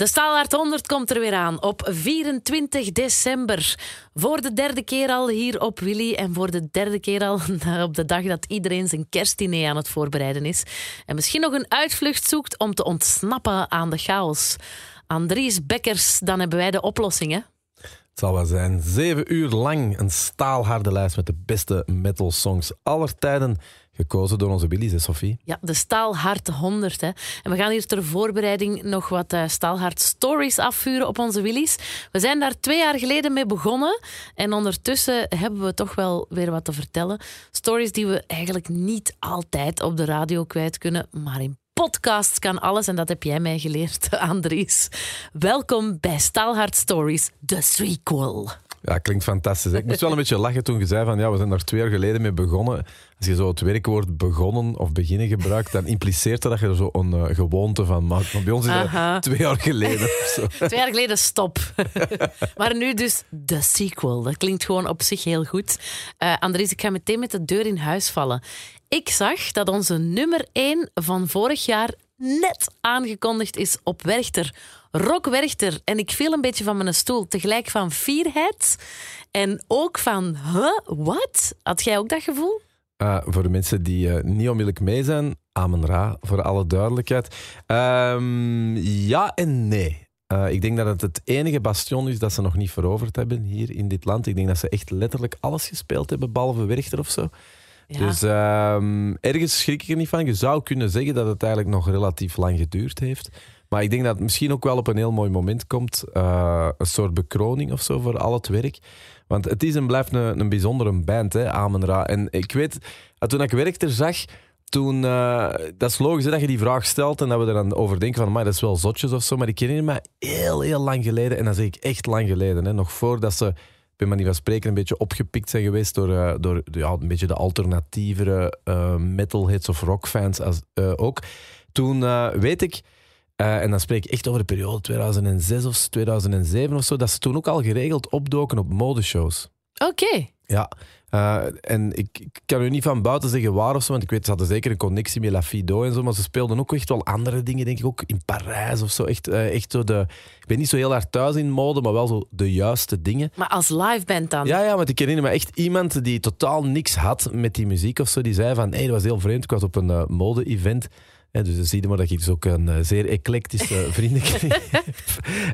De Staalhart 100 komt er weer aan op 24 december. Voor de derde keer al hier op Willy en voor de derde keer al op de dag dat iedereen zijn kerstdiner aan het voorbereiden is. En misschien nog een uitvlucht zoekt om te ontsnappen aan de chaos. Andries Bekkers, dan hebben wij de oplossingen. Het zal wel zijn. Zeven uur lang een staalharde lijst met de beste metal songs aller tijden. Gekozen door onze Billy's, hè, Sophie? Ja, de Staalhart 100. Hè. En we gaan hier ter voorbereiding nog wat uh, Staalhart stories afvuren op onze Willys. We zijn daar twee jaar geleden mee begonnen. En ondertussen hebben we toch wel weer wat te vertellen. Stories die we eigenlijk niet altijd op de radio kwijt kunnen, maar in podcasts kan alles. En dat heb jij mij geleerd, Andries. Welkom bij Staalhart Stories, de sequel. Ja, klinkt fantastisch. Ik moest wel een beetje lachen toen je zei van ja, we zijn daar twee jaar geleden mee begonnen. Als je zo het werkwoord begonnen of beginnen gebruikt, dan impliceert dat je er zo een uh, gewoonte van maakt. Maar bij ons is dat twee jaar geleden. Twee jaar geleden stop. maar nu dus de sequel. Dat klinkt gewoon op zich heel goed. Uh, Andries, ik ga meteen met de deur in huis vallen. Ik zag dat onze nummer 1 van vorig jaar net aangekondigd is op Werchter. Rock Werchter. En ik viel een beetje van mijn stoel. Tegelijk van fierheid en ook van, huh, wat? Had jij ook dat gevoel? Uh, voor de mensen die uh, niet onmiddellijk mee zijn, Amen Ra, voor alle duidelijkheid. Um, ja en nee. Uh, ik denk dat het het enige bastion is dat ze nog niet veroverd hebben hier in dit land. Ik denk dat ze echt letterlijk alles gespeeld hebben, behalve Werchter of zo. Dus um, ergens schrik ik er niet van. Je zou kunnen zeggen dat het eigenlijk nog relatief lang geduurd heeft. Maar ik denk dat het misschien ook wel op een heel mooi moment komt. Uh, een soort bekroning of zo voor al het werk. Want het is en blijft een, een bijzondere band, hè, Amenra. En ik weet, toen ik werkte zag, toen, uh, dat is logisch dat je die vraag stelt en dat we er dan over denken van, maar dat is wel zotjes of zo. Maar ik herinner me heel, heel lang geleden, en dan zeg ik echt lang geleden, hè, nog voordat ze bij manier van spreken een beetje opgepikt zijn geweest door, uh, door ja, een beetje de alternatievere uh, metalheads of rockfans als, uh, ook. Toen weet ik, en dan spreek ik echt over de periode 2006 of 2007 of zo, dat ze toen ook al geregeld opdoken op modeshows. Oké. Ja, uh, en ik, ik, kan u niet van buiten zeggen waar of zo, want ik weet, ze hadden zeker een connectie met La Fido en zo, maar ze speelden ook echt wel andere dingen, denk ik, ook in Parijs of zo. Echt, uh, echt zo de, ik ben niet zo heel hard thuis in mode, maar wel zo de juiste dingen. Maar als live band dan? Ja, ja, want ik herinner me echt iemand die totaal niks had met die muziek of zo, die zei van, hé, hey, dat was heel vreemd, ik was op een uh, mode-event. Dus dan zie je maar dat ik dus ook een uh, zeer eclectische vriendenkring heb.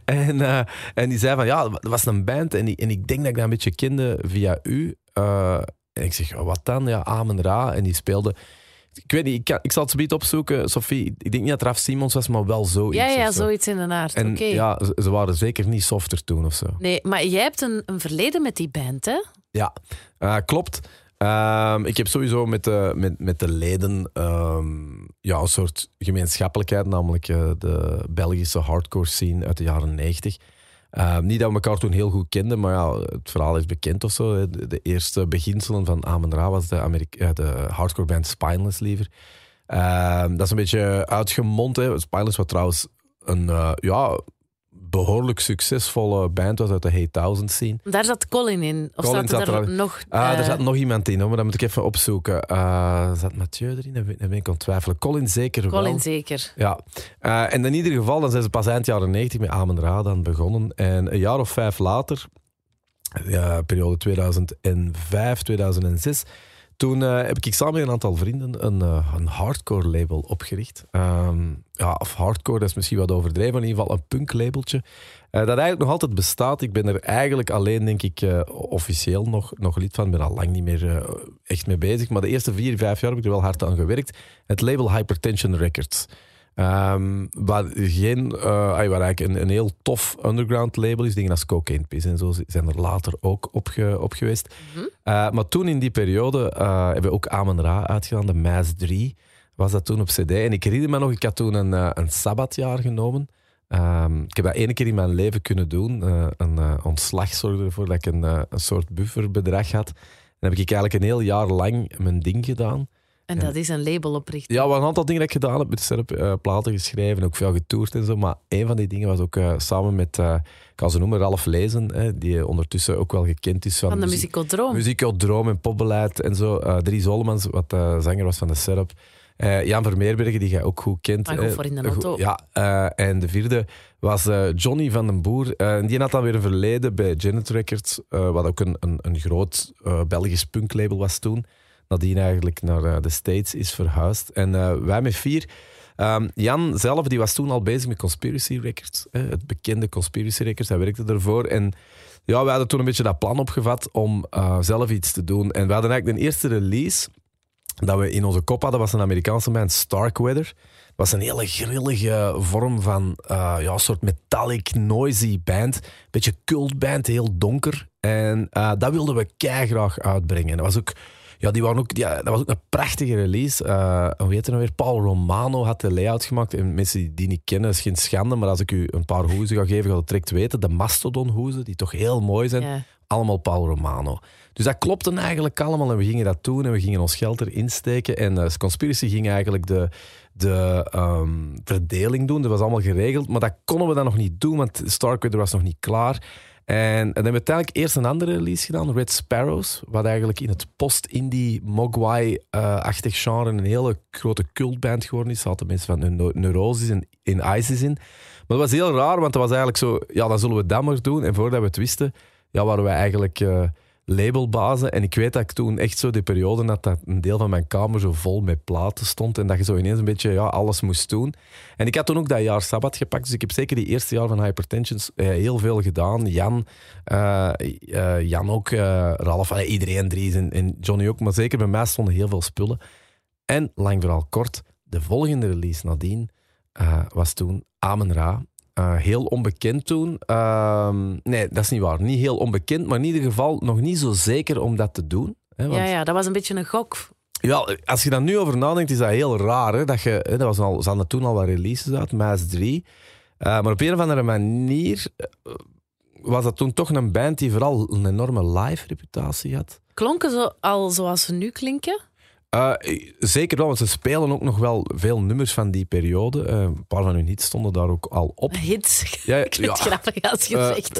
En, uh, en die zei van, ja, dat was een band en, die, en ik denk dat ik dat een beetje kende via u. Uh, en ik zeg, wat dan? Ja, Amen Ra. En die speelde... Ik weet niet, ik, kan, ik zal het zo opzoeken, Sophie. Ik denk niet dat Raf Simons was, maar wel zoiets. Ja, ja, zo. zoiets in de aard. En okay. ja, ze, ze, waren zeker niet softer toen of zo. Nee, maar jij hebt een, een verleden met die band, hè? Ja, uh, klopt. Um, ik heb sowieso met de, met, met de leden um, ja, een soort gemeenschappelijkheid, namelijk uh, de Belgische hardcore scene uit de jaren 90. Uh, niet dat we elkaar toen heel goed kenden, maar ja, het verhaal is bekend of zo. De, eerste beginselen van Amen Ra was de, Amerika de hardcore band Spineless liever. Uh, dat is een beetje uitgemond. Hè. Spineless was trouwens een uh, ja, behoorlijk succesvolle band was uit de Hey Thousand scene. Daar zat Colin in? Of Colin zat er, er nog... Ah, er zat nog iemand in, hoor, maar dat moet ik even opzoeken. Uh, zat Mathieu erin? Dat ben ik aan twijfelen. Colin zeker Colin wel. Colin zeker. Ja. Uh, en in ieder geval, dan zijn ze pas eind jaren 90 met Amen Ra dan begonnen. En een jaar of vijf later, ja, periode 2005, 2006... Toen uh, heb ik samen met een aantal vrienden een, uh, een hardcore label opgericht. Um, ja, of hardcore, dat is misschien wat overdreven, in ieder geval een punk labeltje. Uh, dat eigenlijk nog altijd bestaat. Ik ben er eigenlijk alleen, denk ik, officieel nog, nog lid van. Ik ben al lang niet meer echt mee bezig. Maar de eerste vier, vijf jaar heb ik er wel hard aan gewerkt. Het label Hypertension Records. Um, waar, geen, uh, waar eigenlijk een, een, heel tof underground label is. Dingen als Cocaine Piss en zo zijn er later ook op, ge, op geweest. Mm -hmm. uh, maar toen in die periode uh, hebben we ook Amen Ra uitgedaan. De Maas 3 was dat toen op cd. En ik herinner me nog, ik had toen een, een sabbatjaar genomen. Um, ik heb dat één keer in mijn leven kunnen doen. een ontslag zorgde ervoor dat ik een, een soort bufferbedrag had. En dan heb ik eigenlijk een heel jaar lang mijn ding gedaan. En dat is een label oprichten. Ja, wat een aantal dingen dat ik gedaan heb. Met serp, uh, platen geschreven, ook veel getoerd en zo. Maar een van die dingen was ook uh, samen met, uh, ik kan ze noemen, Ralf Lezen. Hè, die ondertussen ook wel gekend is van... Van de Muzikodroom. Muzikodroom en popbeleid en zo. Dries Hollemans, wat zanger was van de Serp. Eh, Jan Vermeerbergen, die jij ook goed kent. Maar goed eh, voor in de goed- auto. Ja, eh, en de vierde was eh, Johnny van den Boer. Eh, en die had dan weer een verleden bij Janet Records, eh, wat ook een, een, een groot eh, Belgisch punklabel was toen. Nadien eigenlijk naar eh, de States is verhuisd. En eh, wij met vier. Ehm, Jan zelf die was toen al bezig met Conspiracy Records. het bekende Conspiracy Records. Hij werkte ervoor. En ja, we hadden toen een beetje dat plan opgevat om eh, zelf iets te doen. En we hadden eigenlijk de eerste release dat we in onze kop hadden, was een Amerikaanse band, Starkweather. Het was een hele grillige vorm van ja, een soort metallic, noisy band. Beetje cultband, heel donker. En dat wilden we graag uitbrengen. En dat was ook... Ja, die waren ook, ja, dat was ook een prachtige release. Eh hoe heet het nou weer? Paul Romano had de layout gemaakt. En mensen die die niet kennen, is geen schande. Maar als ik u een paar hoezen ga geven, gaat het direct weten. De Mastodon hoezen, die toch heel mooi zijn. Ja. Allemaal Paul Romano. Dus dat klopte eigenlijk allemaal en we gingen dat doen en we gingen ons geld erin steken. En eh Conspiracy ging eigenlijk de, de ehm, verdeling doen. Dat was allemaal geregeld, maar dat konden we dan nog niet doen, want Starkweather was nog niet klaar. En, dan hebben we uiteindelijk eerst een andere release gedaan, Red Sparrows, wat eigenlijk in het post-indie Mogwai-achtig genre een hele grote cultband geworden is. Er zaten mensen van Neu- Neurosis en in ISIS in. Maar dat was heel raar, want dat was eigenlijk zo, ja, dan zullen we dat maar doen. En voordat we het wisten, ja, waren wij eigenlijk eh, labelbazen. En ik weet dat ik toen echt zo die periode had dat een deel van mijn kamer zo vol met platen stond. En dat je zo ineens een beetje ja, alles moest doen. En ik had toen ook dat jaar Sabbat gepakt. Dus ik heb zeker die eerste jaar van Hypertensions eh, heel veel gedaan. Jan, eh, eh, Jan ook, Ralf, iedereen, Dries en, en Johnny ook. Maar zeker bij mij stonden heel veel spullen. En lang vooral kort, de volgende release nadien was toen Amen Ra. Eh, heel onbekend toen. Ehm, nee, dat is niet waar. Niet heel onbekend, maar in ieder geval nog niet zo zeker om dat te doen. Hè, want Ja, ja, dat was een beetje een gok. ja, als je daar nu over nadenkt, is dat heel raar. Hè? Dat je, hè, dat was al, ze hadden toen al wat releases uit, Maas 3. Eh, maar op een of andere manier eh, was dat toen toch een band die vooral een enorme live-reputatie had. Klonken ze al zoals ze nu klinken? Eh, zeker wel, want ze spelen ook nog wel veel nummers van die periode. Eh, een paar van hun hits stonden daar ook al op. Hits. Ja, Ik vind het ja. grappig als je Eh, zegt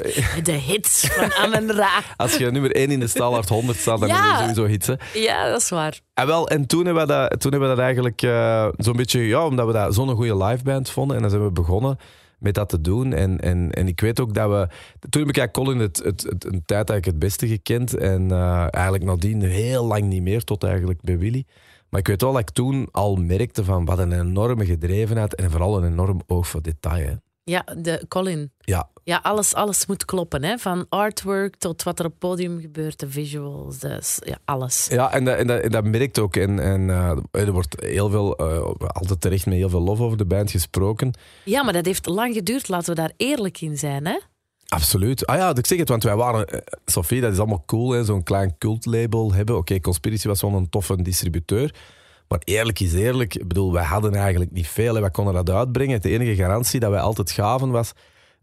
de hits van Amen Ra. Als je nummer 1 in de Staalhard 100 staat, dan Ja. ben je sowieso hits. Hè? Ja, dat is waar. En, wel, en toen hebben we dat, toen hebben we dat eigenlijk zo'n beetje, ja, omdat we dat zo'n goede liveband vonden. En dan zijn we begonnen met dat te doen. En, en, en ik weet ook dat we. Toen heb ik Colin het, het, het, een tijd eigenlijk het beste gekend. En eh, eigenlijk nadien heel lang niet meer, tot eigenlijk bij Willy. Maar ik weet wel dat ik toen al merkte van wat een enorme gedrevenheid en vooral een enorm oog voor detail. Ja, de Colin. Ja, Ja, alles, alles moet kloppen. Hè? Van artwork tot wat er op het podium gebeurt, de visuals, de, ja, alles. Ja, en dat, en dat, en dat merkt ook. En, en eh, er wordt heel veel, eh, altijd terecht met heel veel lof over de band gesproken. Ja, maar dat heeft lang geduurd, laten we daar eerlijk in zijn. Hè? Absoluut. Ah ja, ik zeg het, want wij waren... eh, Sophie, dat is allemaal cool, zo'n klein cultlabel hebben. Oké, Conspiracy was wel een toffe distributeur. Maar eerlijk is eerlijk, ik bedoel, wij hadden eigenlijk niet veel. Hè. Wij konden dat uitbrengen. De enige garantie dat wij altijd gaven was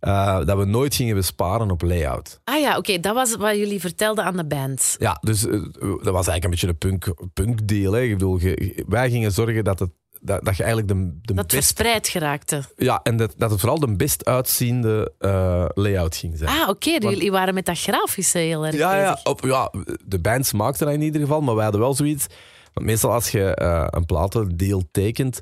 eh, dat we nooit gingen besparen op layout. Ah ja, oké, dat was wat jullie vertelden aan de band. Ja, dus eh, dat was eigenlijk een beetje een punk, punk deal. Hè. Ik bedoel, je- wij gingen zorgen dat, het, dat, dat je eigenlijk de, de Dat best... verspreid geraakte. Ja, en dat, dat het vooral de best uitziende eh, layout ging zijn. Ah, oké, jullie waren met dat grafische heel erg Ja, ja, op, ja, de bands maakten dat in ieder geval, maar wij hadden wel zoiets. Want meestal als je eh, een platendeal tekent,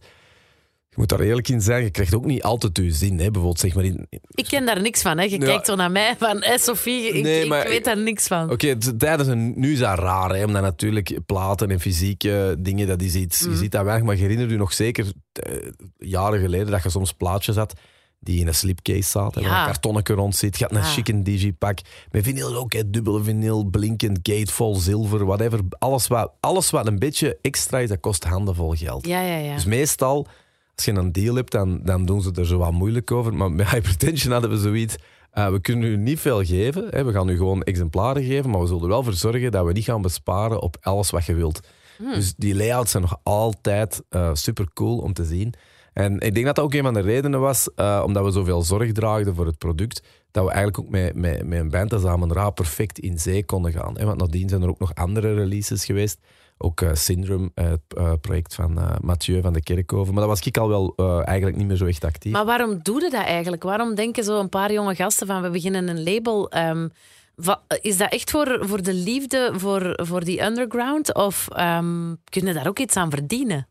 je moet daar eerlijk in zijn, je krijgt ook niet altijd je zin. Hè. Bijvoorbeeld zeg maar in... Ik ken daar niks van. Hè. Je Ja. kijkt zo naar mij van, hé Sophie, ik, Nee, ik weet daar niks van. Oké, tijdens een, nu is dat raar, hè, omdat natuurlijk platen en fysieke dingen, dat is iets, je ziet dat weinig, maar je herinnert je nog zeker eh, jaren geleden dat je soms plaatjes had die in een slipcase zaten, Ja. waar een kartonnetje rond zit. Je had een Ah. chique digipack met vinyl ook, hè, dubbele vinyl, blinkend, gatefold, zilver, whatever. Alles wat, alles wat een beetje extra is, dat kost handenvol geld. Ja, ja, ja. Dus meestal, als je een deal hebt, dan, dan doen ze er zo wat moeilijk over. Maar met Hypertension hadden we zoiets. eh, we kunnen u niet veel geven. Hè. We gaan u gewoon exemplaren geven. Maar we zullen er wel voor zorgen dat we niet gaan besparen op alles wat je wilt. Dus die layouts zijn nog altijd super cool om te zien. En ik denk dat dat ook een van de redenen was, eh, omdat we zoveel zorg draagden voor het product, dat we eigenlijk ook met, met, met een band als Amen Ra perfect in zee konden gaan. Want nadien zijn er ook nog andere releases geweest. Ook eh, Syndrome, eh, het project van Mathieu van de Kerkhoven. Maar dat was ik al wel eigenlijk niet meer zo echt actief. Maar waarom doe je dat eigenlijk? Waarom denken zo een paar jonge gasten van we beginnen een label? Ehm, is dat echt voor, voor de liefde voor, voor die underground? Of ehm kun je daar ook iets aan verdienen?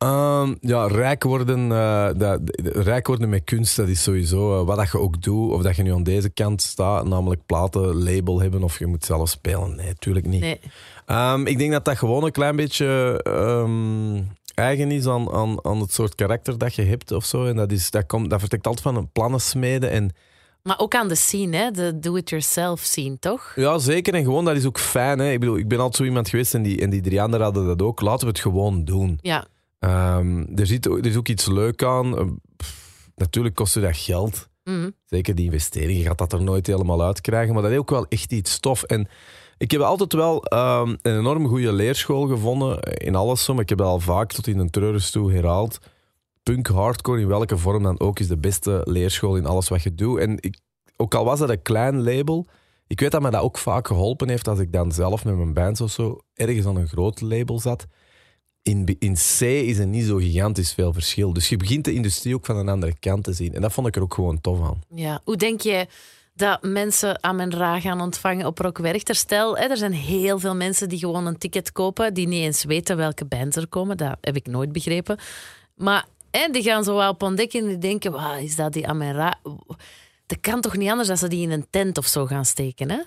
Ehm, ja, rijk worden, eh, dat, rijk worden met kunst, dat is sowieso eh, wat dat je ook doet. Of dat je nu aan deze kant staat, namelijk platen, label hebben of je moet zelf spelen. Nee, natuurlijk niet. Nee. Ehm, ik denk dat dat gewoon een klein beetje ehm, eigen is aan, aan, aan het soort karakter dat je hebt of zo. En dat, is, dat, komt, dat vertrekt altijd van een plannen smeden en... Maar ook aan de scene, hè? de do-it-yourself scene, toch? Ja, zeker. En gewoon, dat is ook fijn. Hè? Ik bedoel, ik ben altijd zo iemand geweest en die, en die drie anderen hadden dat ook. Laten we het gewoon doen. Ja. Ehm, er, zit, er is ook iets leuk aan. Uh, pff, natuurlijk kostte dat geld. Mhm. Zeker die investering. Je gaat dat er nooit helemaal uitkrijgen. Maar dat is ook wel echt iets tof. En ik heb altijd wel ehm, een enorm goede leerschool gevonden in alles. zo, maar Ik heb dat al vaak tot in een treurnis toe herhaald. Punk, hardcore, in welke vorm dan ook, is de beste leerschool in alles wat je doet. En ik, ook al was dat een klein label, ik weet dat me dat ook vaak geholpen heeft als ik dan zelf met mijn bands of zo ergens aan een groot label zat. In, in C is er niet zo gigantisch veel verschil. Dus je begint de industrie ook van een andere kant te zien. En dat vond ik er ook gewoon tof aan. Ja. Hoe denk je dat mensen ra gaan ontvangen op Rock Werchter? Stel, er zijn heel veel mensen die gewoon een ticket kopen, die niet eens weten welke bands er komen. Dat heb ik nooit begrepen. Maar hè, die gaan zo wel op ontdekken en die denken, wat is dat die Amen Ra? Dat kan toch niet anders dan ze die in een tent of zo gaan steken, hè?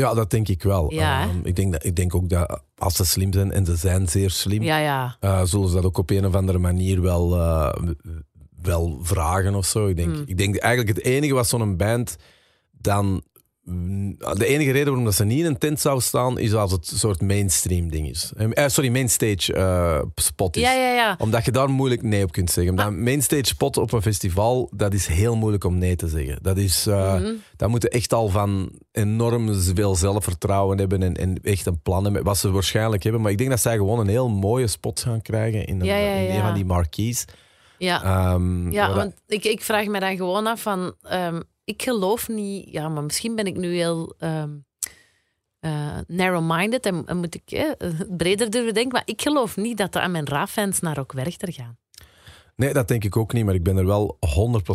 Ja, dat denk ik wel. Ja? Ehm, ik, denk dat, ik denk ook dat als ze slim zijn, en ze zijn zeer slim, Ja, ja. eh, zullen ze dat ook op een of andere manier wel, eh, wel vragen of zo. Ik denk, Hmm. ik denk eigenlijk het enige wat zo'n band dan... De enige reden waarom dat ze niet in een tent zou staan, is als het een soort mainstream ding is. Eh, sorry, mainstage eh, spot is. Ja, ja, ja. Omdat je daar moeilijk nee op kunt zeggen. Omdat een mainstage spot op een festival, dat is heel moeilijk om nee te zeggen. Dat is, eh Mhm. dat moeten echt al van enorm veel zelfvertrouwen hebben en, en echt een plan hebben, wat ze waarschijnlijk hebben. Maar ik denk dat zij gewoon een heel mooie spot gaan krijgen in een, Ja, ja, in een ja. van die marquees. Ja. Ehm, Ja, dat- want ik, ik vraag me dan gewoon af van... ehm, ik geloof niet... Ja, maar misschien ben ik nu heel eh, narrow-minded en, moet ik breder durven denken. Maar ik geloof niet dat de Amen Ra-fans naar ook Werchter gaan. Nee, dat denk ik ook niet, maar ik ben er wel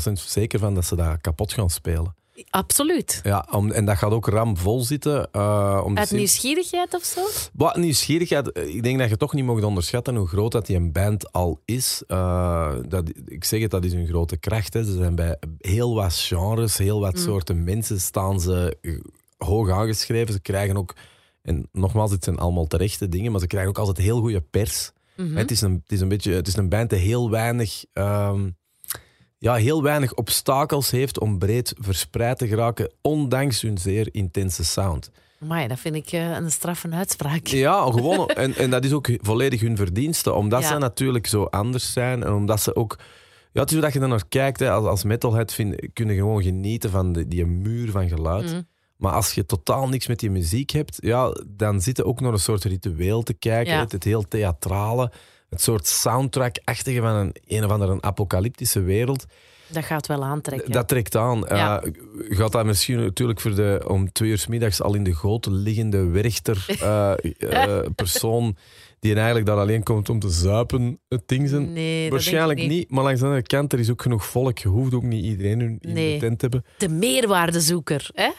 100% zeker van dat ze dat kapot gaan spelen. Absoluut. Ja, om, en dat gaat ook ramvol zitten. eh om Uit nieuwsgierigheid of zo? Wat nieuwsgierigheid, eh, ik denk dat je toch niet mocht onderschatten hoe groot dat die een band al is. Eh, dat, ik zeg het, dat is een grote kracht. Hè. Ze zijn bij heel wat genres, heel wat soorten mensen staan ze hoog aangeschreven. Ze krijgen ook, en nogmaals, het zijn allemaal terechte dingen, maar ze krijgen ook altijd heel goede pers. Mhm. Het, is een, het, is een beetje, het is een band die heel weinig, ehm, ja, heel weinig obstakels heeft om breed verspreid te geraken, ondanks hun zeer intense sound. Amai, dat vind ik eh, een straffe uitspraak. Ja, gewoon. En, en dat is ook volledig hun verdienste. Omdat Ja. ze natuurlijk zo anders zijn. En omdat ze ook... Ja, het is hoe dat je er naar kijkt. Hè. Als, als metalhead vind, kun je gewoon genieten van de, die muur van geluid. Mhm. Maar als je totaal niks met die muziek hebt, ja, dan zit je ook naar een soort ritueel te kijken. Ja. Het, het heel theatrale. Het soort soundtrack-achtige van een, een of andere apocalyptische wereld. Dat gaat wel aantrekken. Dat trekt aan. Ja. Eh, gaat dat misschien natuurlijk voor de om twee uur 's middags al in de goot liggende werchter eh, eh, persoon die eigenlijk daar alleen komt om te zuipen, het ding zijn? nee, dat Waarschijnlijk denk ik niet. Maar langs de andere kant, er is ook genoeg volk. Je hoeft ook niet iedereen in Nee. de tent te hebben. De meerwaardezoeker, hè?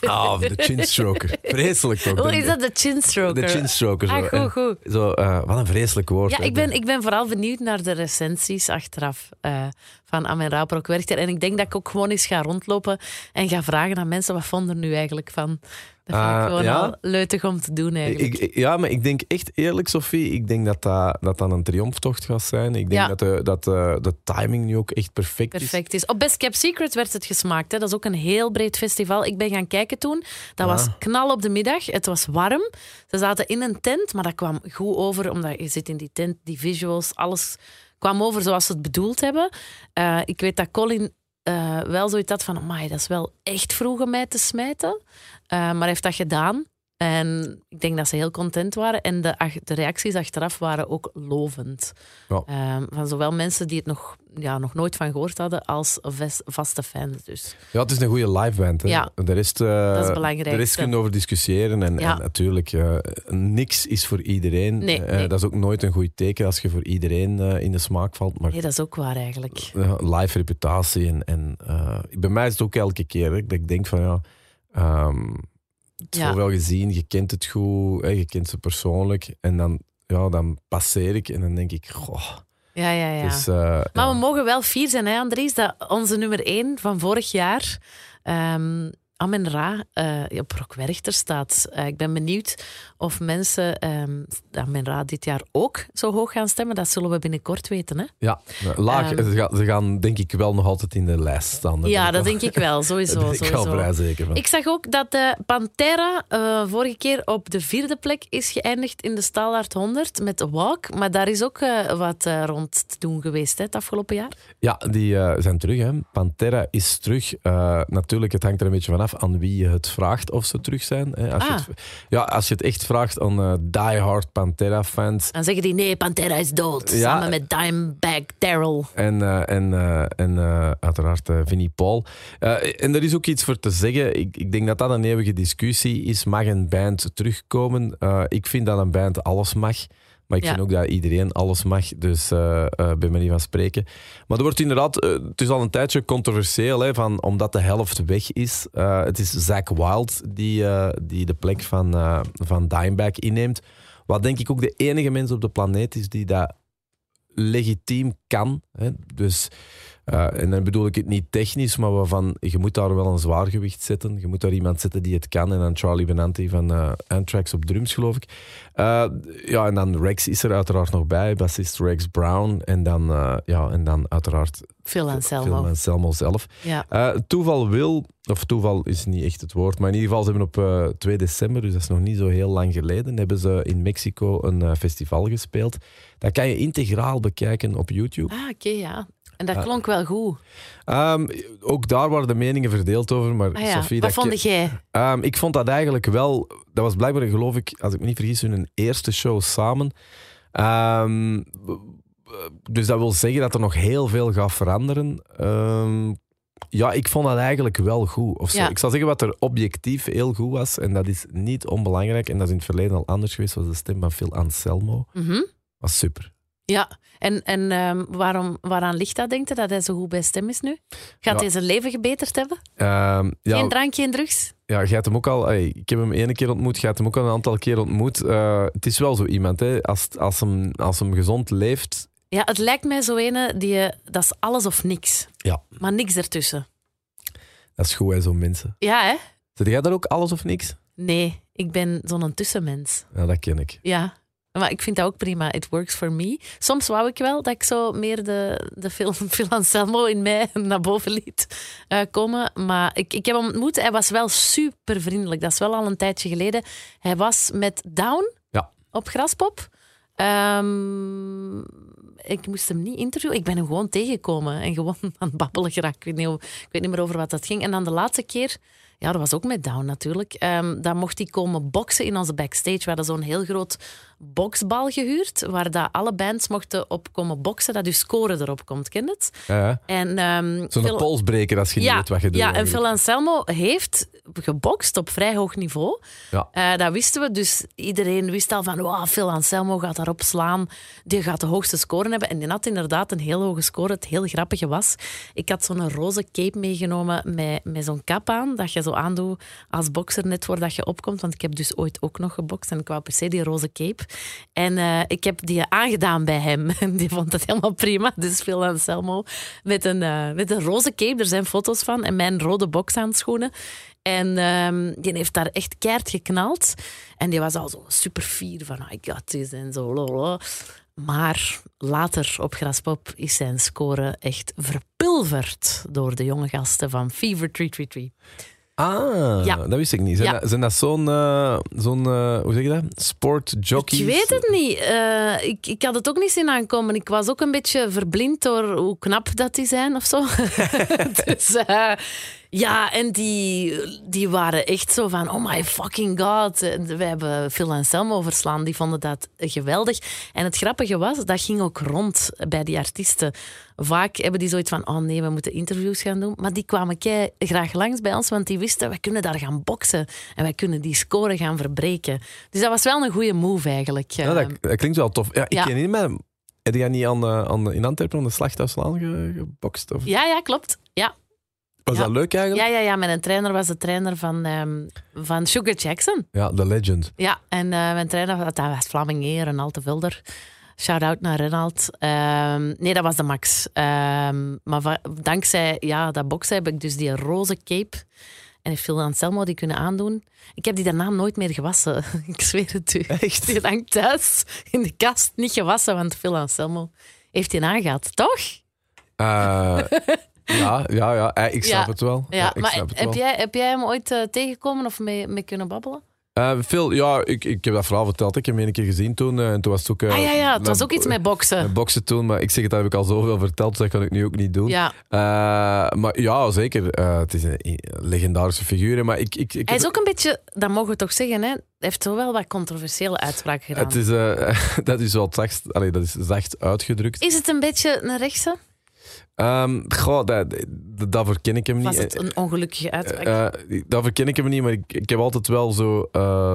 Ah, de chinstroker. Vreselijk toch? Hoe De- is dat de chinstroker? De chinstroker. Zo. Ah, goed, goed. Zo, eh, wat een vreselijk woord. Ja, hè. ik ben, ik ben vooral benieuwd naar de recensies achteraf eh, van Amen Rauwbrok Werchter. En ik denk dat ik ook gewoon eens ga rondlopen en ga vragen aan mensen wat vonden er nu eigenlijk van. Dat vind ik Ah, gewoon ja? leutig om te doen eigenlijk. Ik, ja, maar ik denk echt eerlijk, Sophie, ik denk dat dat, dat, dan een triomftocht gaat zijn. Ik denk Ja. dat, de, dat de, de timing nu ook echt perfect, is. Perfect is. Op Best Kept Secret werd het gesmaakt. Hè. Dat is ook een heel breed festival. Ik ben gaan kijken toen. Dat was Ah. knal op de middag. Het was warm. Ze zaten in een tent, maar dat kwam goed over. Omdat je zit in die tent, die visuals, alles kwam over zoals ze het bedoeld hebben. Eh, ik weet dat Colin eh, wel zoiets had van... Amai, dat is wel echt vroeg om mij te smijten. Eh, maar hij heeft dat gedaan. En ik denk dat ze heel content waren. En de, ach- de reacties achteraf waren ook lovend. Ja. Ehm, van zowel mensen die het nog, ja, nog nooit van gehoord hadden, als vaste fans. Dus Ja, het is een goede live band. Hè. Ja. De rest, eh, Dat is kunnen over discussiëren. En, Ja. en natuurlijk, eh, niks is voor iedereen. Nee, Eh, nee. Dat is ook nooit een goed teken als je voor iedereen in de smaak valt. Maar nee, dat is ook waar eigenlijk. live reputatie. En, en, bij mij is het ook elke keer hè, dat ik denk van ja. Ehm Ja. Zoveel gezien, je kent het goed, hè, je kent ze persoonlijk. En dan, ja, dan passeer ik en dan denk ik, goh, Ja, ja, ja. Dus, eh, maar ja. we mogen wel fier zijn, hè, Andries, dat onze nummer 1 van vorig jaar, ehm Amen Ra, eh, op Rock Werchter staat. Eh, ik ben benieuwd of mensen Amen Ra dit jaar ook zo hoog gaan stemmen. Dat zullen we binnenkort weten. Hè? Ja, laag. Ehm. ze, gaan, ze gaan denk ik wel nog altijd in de lijst staan. Ja, dat wel- denk ik wel, sowieso. Daar ben ik wel vrij zeker van. Ik zag ook dat de Pantera vorige keer op de vierde plek is geëindigd in de Staalhard 100 met Walk. Maar daar is ook wat rond te doen geweest hè, het afgelopen jaar. Ja, die zijn terug. Hè. Pantera is terug. Natuurlijk, het hangt er een beetje vanaf aan wie je het vraagt of ze terug zijn. Hè. Als, je Ah. het, ja, als je het echt vraagt aan eh die-hard Pantera-fans. Dan zeggen die nee, Pantera is dood. Ja. Samen met Dimebag Daryl. En, eh, en, eh, en uiteraard Vinnie Paul. En er is ook iets voor te zeggen. Ik, ik denk dat dat een eeuwige discussie is. Mag een band terugkomen? Ik vind dat een band alles mag. Maar ik Ja. vind ook dat iedereen alles mag. Dus eh, bij manier van spreken. Maar er wordt inderdaad... eh, het is al een tijdje controversieel. Hè, van, omdat de helft weg is. Eh, het is Zack Wild die, eh, die de plek van, van Dimebag inneemt. Wat denk ik ook de enige mens op de planeet is die dat legitiem kan. Hè. Dus, eh, en dan bedoel ik het niet technisch, maar waarvan je moet daar wel een zwaargewicht zetten. Je moet daar iemand zetten die het kan. En dan Charlie Benanti van eh, Anthrax op drums, geloof ik. Eh, ja, en dan Rex is er uiteraard nog bij, bassist Rex Brown. En dan, ja, en dan uiteraard Phil Anselmo. Phil Anselmo zelf. Ja. Toeval wil, of toeval is niet echt het woord, maar in ieder geval, ze hebben op eh 2 december, dus dat is nog niet zo heel lang geleden, hebben ze in Mexico een festival gespeeld. Dat kan je integraal bekijken op YouTube. Ah, oké, ja. En dat klonk wel goed. Ehm, ook daar waren de meningen verdeeld over, maar Ah, ja. Sophie, Wat dat vond jij? Ehm, ik vond dat eigenlijk wel. Dat was blijkbaar, geloof ik, als ik me niet vergis, hun eerste show samen. Ehm, dus dat wil zeggen dat er nog heel veel gaat veranderen. Ja, ik vond dat eigenlijk wel goed. Of zo. Ja. Ik zal zeggen wat er objectief heel goed was, en dat is niet onbelangrijk, en dat is in het verleden al anders geweest, was de stem van Phil Anselmo. Mhm. Was super. Ja, en, en ehm, waarom, waaraan ligt dat, denk je, dat hij zo goed bij stem is nu? Gaat Ja. hij zijn leven gebeterd hebben? Ehm, ja, Geen drank, geen drugs? Ja, jij hebt hem ook al. ey, ik heb hem ene keer ontmoet, jij hebt hem ook al een aantal keer ontmoet. Eh, het is wel zo iemand, hè, als, als, hem, als hem gezond leeft. Ja, het lijkt mij zo ene die... eh, Dat is alles of niks. Ja. Maar niks ertussen. Dat is goed, hè, zo'n mensen. Ja, hè? Zit jij daar ook alles of niks? Nee, ik ben zo'n tussenmens. Ja, dat ken ik. Ja. Maar ik vind dat ook prima. It works for me. Soms wou ik wel dat ik zo meer de, de film Phil Anselmo in mij naar boven liet eh, komen. Maar ik, ik heb hem ontmoet. Hij was wel super vriendelijk. Dat is wel al een tijdje geleden. Hij was met Down Ja. op Graspop. Ehm, ik moest hem niet interviewen. Ik ben hem gewoon tegengekomen en gewoon aan het babbelen geraakt. Ik weet niet, ik weet niet meer over wat dat ging. En dan de laatste keer, ja, dat was ook met Down natuurlijk. Ehm, dan mocht hij komen boksen in onze backstage. We hadden zo'n heel groot boksbal gehuurd, waar dat alle bands mochten op komen boksen, dat uw score erop komt, ken je het? Ja, ja. En, ehm, Zo'n Phil- polsbreker als je niet ja, weet wat je doet. ja, en. Phil Anselmo heeft gebokst op vrij hoog niveau. Ja. Eh, dat wisten we, dus iedereen wist al van wow, Phil Anselmo gaat daarop slaan. Die gaat de hoogste score hebben. En die had inderdaad een heel hoge score. Het heel grappige was, ik had zo'n roze cape meegenomen met, met zo'n kap aan, dat je zo aandoet als bokser net voordat je opkomt. Want ik heb dus ooit ook nog gebokst en ik wou per se die roze cape. En eh, ik heb die aangedaan bij hem. En die vond het helemaal prima. Dus Phil Anselmo met een, eh, met een roze cape. Er zijn foto's van. En mijn rode bokshandschoenen. En ehm, die heeft daar echt keihard geknald. En die was al zo super fier van I got this en zo. lolo. Maar later op Graspop is zijn score echt verpulverd door de jonge gasten van Fever 333. Ah, Ja. dat wist ik niet. Zijn, Ja. dat, zijn dat zo'n, eh, zo'n eh, hoe zeg je dat? Sportjockeys? Ik weet het niet. Eh, ik, ik had het ook niet zien aankomen. Ik was ook een beetje verblind door hoe knap dat die zijn of zo. dus ja, en die, die waren echt zo van: oh my fucking god. We hebben Phil Anselmo verslaan. Die vonden dat geweldig. En het grappige was, dat ging ook rond bij die artiesten. Vaak hebben die zoiets van: oh nee, we moeten interviews gaan doen. Maar die kwamen kei graag langs bij ons, want die wisten: wij kunnen daar gaan boksen. En wij kunnen die score gaan verbreken. Dus dat was wel een goede move eigenlijk. Ja, dat, dat klinkt wel tof. Ja, ik Ja. ken niet meer. Heb jij niet aan, eh, aan, in Antwerpen aan de Slachthuislaan ge- gebokst? Of? Ja, ja, klopt. Ja. Was ja. dat leuk eigenlijk? Ja, ja, ja, mijn trainer was de trainer van, ehm, van Sugar Jackson. Ja, The Legend. Ja, en eh, mijn trainer was, dat was Vlaming Eer en Altevulder. Shout-out naar Renald. Ehm, nee, dat was de max. Ehm, maar dankzij ja, dat boksen heb ik dus die roze cape en heeft Phil Anselmo die kunnen aandoen. Ik heb die daarna nooit meer gewassen. ik zweer het u. Echt? Die hangt thuis in de kast, niet gewassen, want Phil Anselmo heeft die aangehad, toch? Eh, ja, ja, ja. Eh, ik snap Ja. het wel. Ja, ik maar snap het heb wel. jij, heb jij hem ooit eh, tegengekomen of mee, mee kunnen babbelen? Phil, ja, ik, ik heb dat verhaal verteld. Ik heb hem een keer gezien toen. en toen was het ook... ah ja, ja, het was ook iets met boksen. met boksen toen, maar ik zeg het, dat heb ik al zoveel verteld, dus dat kan ik nu ook niet doen. Ja, maar ja, zeker. Het is een, legendarische figuur. Maar ik, ik, ik hij is ook een beetje, dat mogen we toch zeggen, hè? hij heeft zo wel wat controversiële uitspraken gedaan. Het is, dat is wel zacht, allee, dat is zacht uitgedrukt. Is het een beetje een rechtse? Ehm goh, dat, dat, verken ik hem niet. was het een ongelukkige uitspraak? Eh, eh, dat verken ik hem niet, maar ik, ik heb altijd wel zo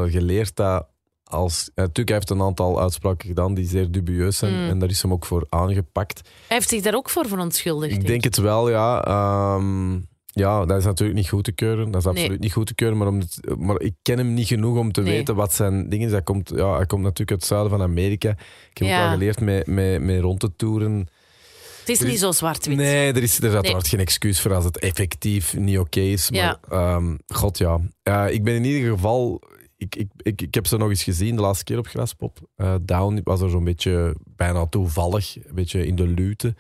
geleerd dat als... Natuurlijk, hij heeft een aantal uitspraken gedaan die zeer dubieus zijn Mm. en daar is hem ook voor aangepakt. hij heeft zich daar ook voor verontschuldigd. Ik denk het wel, ja. Ehm, ja, dat is natuurlijk niet goed te keuren. Dat is Nee. absoluut niet goed te keuren. Maar, om het- maar ik ken hem niet genoeg om te Nee. weten wat zijn ding is. Hij komt, ja, hij komt natuurlijk uit het zuiden van Amerika. Ik heb Ja. ook wel geleerd met, met, met rond te toeren. Het is niet zo zwart-wit. Nee, er is, er uiteraard geen excuus voor als het effectief niet oké is. Maar Ja. ehm, god ja. Eh, ik ben in ieder geval... Ik, ik, ik, ik heb ze nog eens gezien de laatste keer op Graspop. Eh, Down was er zo'n beetje bijna toevallig, een beetje in de lute.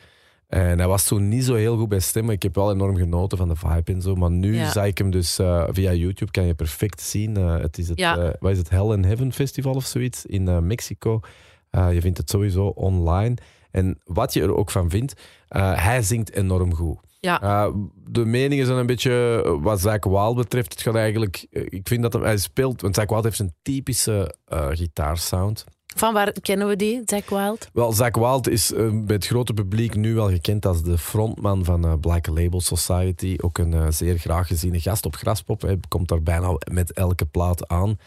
En hij was toen niet zo heel goed bij stemmen. Ik heb wel enorm genoten van de vibe en zo. Maar nu Ja. zag ik hem dus eh, via YouTube, kan je perfect zien. Het is het, Ja. wat is het, Hell and Heaven Festival of zoiets in Mexico. Je vindt het sowieso online. En wat je er ook van vindt, eh, hij zingt enorm goed. Ja. Eh, de meningen zijn een beetje, eh, wat Zack Wild betreft, het gaat eigenlijk, ik vind dat hem, hij speelt, want Zack Wild heeft een typische gitaarsound. Van waar kennen we die, Zack Wild? Wel, Zack Wild is bij het grote publiek nu wel gekend als de frontman van eh, Black Label Society. Ook een zeer graag geziene gast op Graspop. Hij komt daar bijna met elke plaat aan.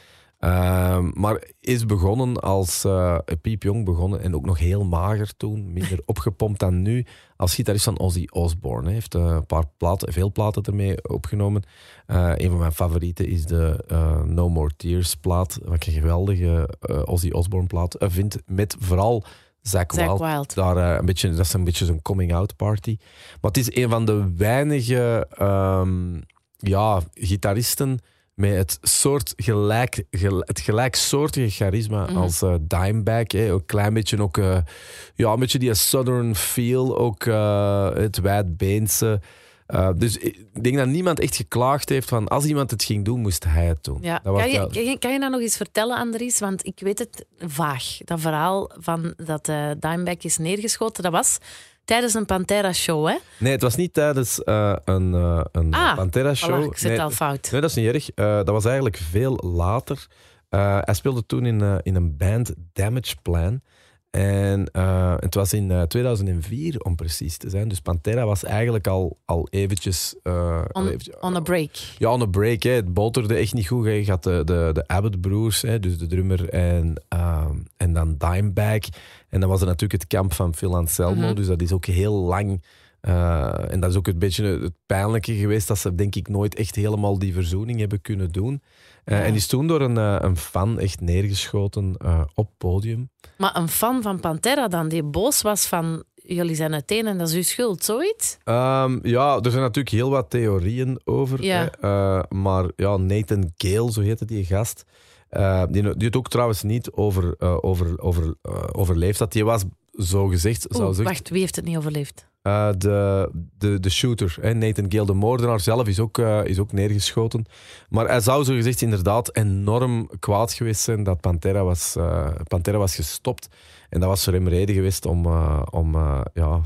Ehm, maar is begonnen als eh piepjong begonnen en ook nog heel mager toen, minder opgepompt dan nu, als gitarist van Ozzy Osbourne. Hij heeft eh, een paar platen, veel platen ermee opgenomen. Eh, een van mijn favorieten is de No More Tears plaat, wat ik een geweldige Ozzy Osbourne plaat vind, met vooral Zack Zack Wild. Wild. Daar, een beetje, dat is een beetje zo'n coming-out party. Maar het is een van de weinige ehm, ja, gitaristen met het, soort gelijk, gel- het gelijksoortige charisma Mhm. als eh Dimebag. Hè. Een klein beetje ook, eh, ja, een beetje die southern feel, ook eh, het wijdbeense. Dus ik denk dat niemand echt geklaagd heeft van als iemand het ging doen, moest hij het doen. Ja. Dat was Kan, je, kan, je, kan je dat nog eens vertellen, Andries? Want ik weet het vaag. Dat verhaal van dat Dimebag is neergeschoten, dat was tijdens een Pantera-show, hè? Nee, het was niet tijdens eh, een, eh een Ah, Pantera-show. Voilà, ik zit Nee, al fout. Nee, dat is niet erg. Eh, dat was eigenlijk veel later. Hij speelde toen in, in een band Damage Plan. En eh, het was in eh, 2004 om precies te zijn. Dus Pantera was eigenlijk al, al eventjes... eh, On, eventjes- on a break. ja, on a break. Hè. Het boterde echt niet goed. hè. Je had de, de, de Abbott-broers, hè, dus de drummer en, ehm, en dan Dimebag. En dan was er natuurlijk het kamp van Phil Anselmo. Mhm. Dus dat is ook heel lang... eh, en dat is ook een beetje het pijnlijke geweest dat ze denk ik nooit echt helemaal die verzoening hebben kunnen doen. Eh, Ja. En is toen door een, eh, een fan echt neergeschoten eh, op podium. Maar een fan van Pantera dan, die boos was van jullie zijn uiteen en dat is uw schuld, zoiets? Ehm, ja, er zijn natuurlijk heel wat theorieën over. Ja. Eh, maar ja, Nathan Gale, zo heette die gast. eh, die, die het ook trouwens niet over, eh, over, over, overleefd had. Die was zo gezegd, zou Oeh, zeggen, wacht, wie heeft het niet overleefd? eh, de, de, de shooter, hè, Nathan Gale, de moordenaar zelf, is ook, eh, is ook neergeschoten. Maar hij zou zo gezegd inderdaad enorm kwaad geweest zijn dat Pantera was, eh, Pantera was gestopt. En dat was voor hem reden geweest om, om ja,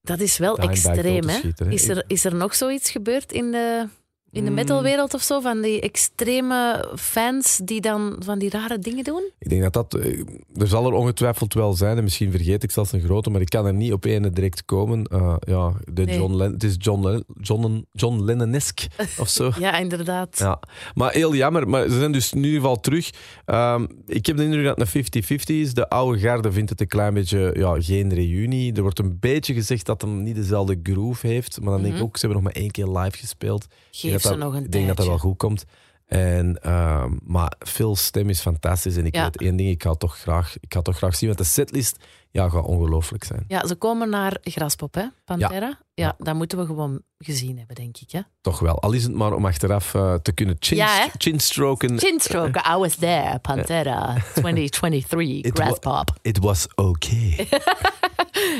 Dat is wel extreem, hè? schieten, hè. Is er, is er nog zoiets gebeurd in de, in de Mm. metalwereld of zo? Van die extreme fans die dan van die rare dingen doen? Ik denk dat dat... eh, Er zal er ongetwijfeld wel zijn, en misschien vergeet ik zelfs een grote, maar ik kan er niet op ene direct komen. Eh, ja, de Nee. John Len het is John, Len John, John Lennon-esque of zo. Ja, inderdaad. Ja, maar heel jammer. Maar ze zijn dus in ieder geval terug. Ehm, ik heb de indruk dat het een 50-50 is. De oude garde vindt het een klein beetje ja, geen reunie. Er wordt een beetje gezegd dat hem niet dezelfde groove heeft. Maar dan denk ik Mhm. ook, ze hebben nog maar één keer live gespeeld. Geef dat ze dat- nog een Ik denk dat dat wel goed komt. En, ehm, maar Phil's stem is fantastisch. En ik Ja. weet één ding, ik ga het toch graag, ik ga het toch graag zien. Want de setlist ja, gaat ongelooflijk zijn. Ja, ze komen naar Graspop, hè, Pantera. Ja, Ja. dat moeten we gewoon gezien hebben, denk ik. Hè? Toch wel. Al is het maar om achteraf eh, te kunnen chin, Ja, chinstroken. Chinstroker, I was there, Pantera 2023, It wa- Graspop. It was okay.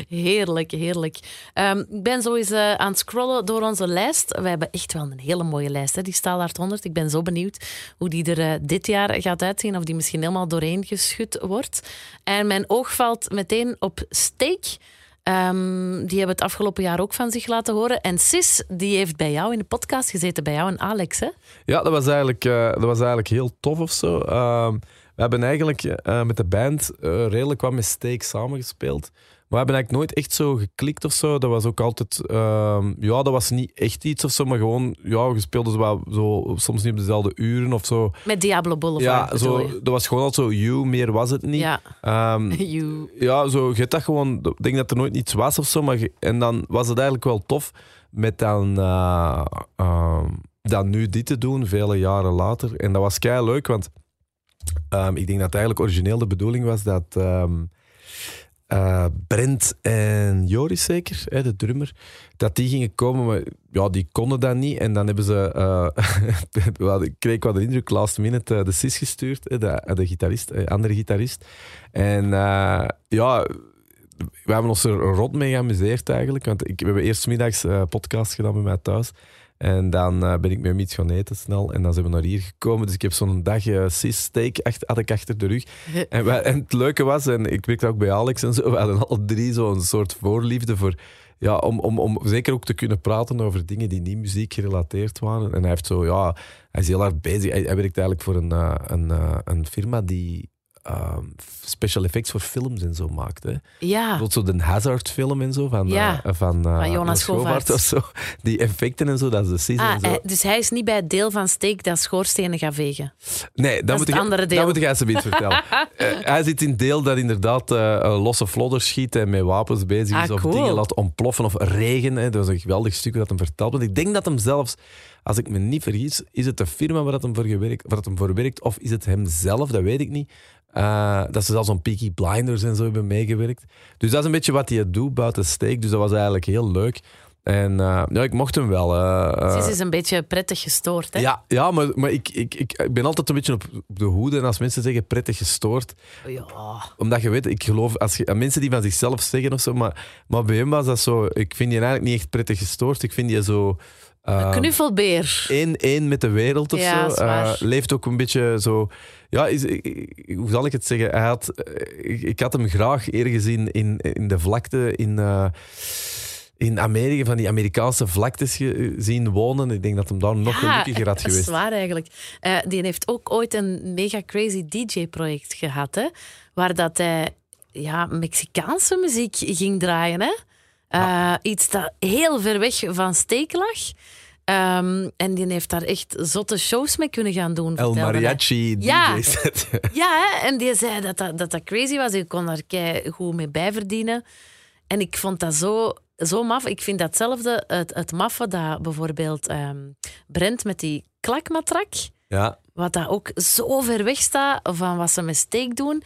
Heerlijk, heerlijk. Ehm, ik ben zo eens eh, aan het scrollen door onze lijst. We hebben echt wel een hele mooie lijst, hè, die Staalhard 100. Ik ben zo benieuwd hoe die er eh, dit jaar gaat uitzien. Of die misschien helemaal doorheen geschud wordt. En mijn oog valt meteen op Steak. Ehm, die hebben het afgelopen jaar ook van zich laten horen. En Sis, die heeft bij jou in de podcast gezeten, bij jou en Alex. Hè? Ja, dat was eigenlijk, eh, dat was eigenlijk heel tof of zo. Ehm, we hebben eigenlijk eh, met de band eh, redelijk wat met Steak samengespeeld. We hebben eigenlijk nooit echt zo geklikt of zo. Dat was ook altijd... ehm, ja, dat was niet echt iets of zo, maar gewoon... Ja, we speelden zo, zo soms niet op dezelfde uren of zo. Met Diablo Boulevard. Ja, zo, dat was gewoon altijd zo you, meer was het niet. Ja, Ehm, you. ja, zo, je dat gewoon... Ik denk dat er nooit iets was of zo, maar... En dan was het eigenlijk wel tof met dan... eh, ehm, dan nu dit te doen, vele jaren later. En dat was kei leuk, want ik denk dat eigenlijk origineel de bedoeling was dat eh, Brent en Joris zeker, hè, de drummer, dat die gingen komen, maar ja, die konden dat niet. En dan hebben ze, we hadden- kreeg ik wel de indruk, last minute eh, de Sis gestuurd, de, de gitarist, andere gitarist. En ja, we hebben ons er rot mee geamuseerd eigenlijk. Want ik, we hebben eerst middags podcast gedaan bij mij thuis. En dan eh, ben ik met hem iets gaan eten snel. En dan zijn we naar hier gekomen. Dus ik heb zo'n dag eh sis steak achter, had ik achter de rug. En, wij- en het leuke was, en ik werkte ook bij Alex en zo, we hadden alle drie zo'n soort voorliefde voor... Ja, om, om, om zeker ook te kunnen praten over dingen die niet muziek gerelateerd waren. En hij heeft zo, ja, hij is heel hard bezig. Hij, hij werkt eigenlijk voor een, eh, een, een firma die ehm, special effects voor films en zo maakt. Hè. Ja, Bijvoorbeeld zo de Hazard film en zo van, Ja. eh, van, eh, Van Jonas Govaert. of zo. Die effecten en zo, dat is de season ah, en zo. hij- dus hij is niet bij het deel van Steak dat schoorstenen gaat vegen. Nee, dat moet ik, andere deel. Dat moet ik alsjeblieft vertellen. Eh, hij zit in het deel dat inderdaad eh, eh, losse flodders schiet en met wapens bezig is. Ah, of dingen laat ontploffen of regen. Hè. Dat was een geweldig stuk dat hem vertelt. Want ik denk dat hem zelfs, als ik me niet vergis, is het de firma waar dat hem voor, gewerkt, waar dat hem voor werkt of is het hem zelf, dat weet ik niet. Eh, dat ze zelfs aan Peaky Blinders en zo hebben meegewerkt. Dus dat is een beetje wat hij doet buiten steek. Dus dat was eigenlijk heel leuk. En eh, ja, ik mocht hem wel. Sis is een beetje prettig gestoord. Hè? ja, ja, maar, maar ik, ik, ik, ik ben altijd een beetje op, de hoede. En als mensen zeggen prettig gestoord, Ja. omdat je weet, ik geloof, als je, mensen die van zichzelf zeggen of zo, maar, maar bij hem was dat zo, ik vind die eigenlijk niet echt prettig gestoord. Ik vind die zo... Een eh, knuffelbeer. één, één met de wereld of Ja, zo. Eh, leeft ook een beetje zo. Ja, is, hoe zal ik het zeggen? Hij had, ik, ik had hem graag ergens in, in, in de vlakte in, eh, in Amerika, van die Amerikaanse vlaktes zien wonen. Ik denk dat hem daar nog gelukkiger had dat is geweest. waar eigenlijk. Eh, die heeft ook ooit een mega crazy DJ-project gehad, hè? waar dat hij ja, Mexicaanse muziek ging draaien. Hè? Eh, Iets dat heel ver weg van Steek lag. Ehm, en die heeft daar echt zotte shows mee kunnen gaan doen. El. Mariachi Ja. DJ-set. Ja, hè? en die zei dat dat, dat dat crazy was. Je kon daar kei goed mee bijverdienen. En ik vond dat zo, zo maf. Ik vind datzelfde, het, het maffe dat bijvoorbeeld ehm Brent met die klakmatrak, ja. wat dat ook zo ver weg staat van wat ze met steek doen.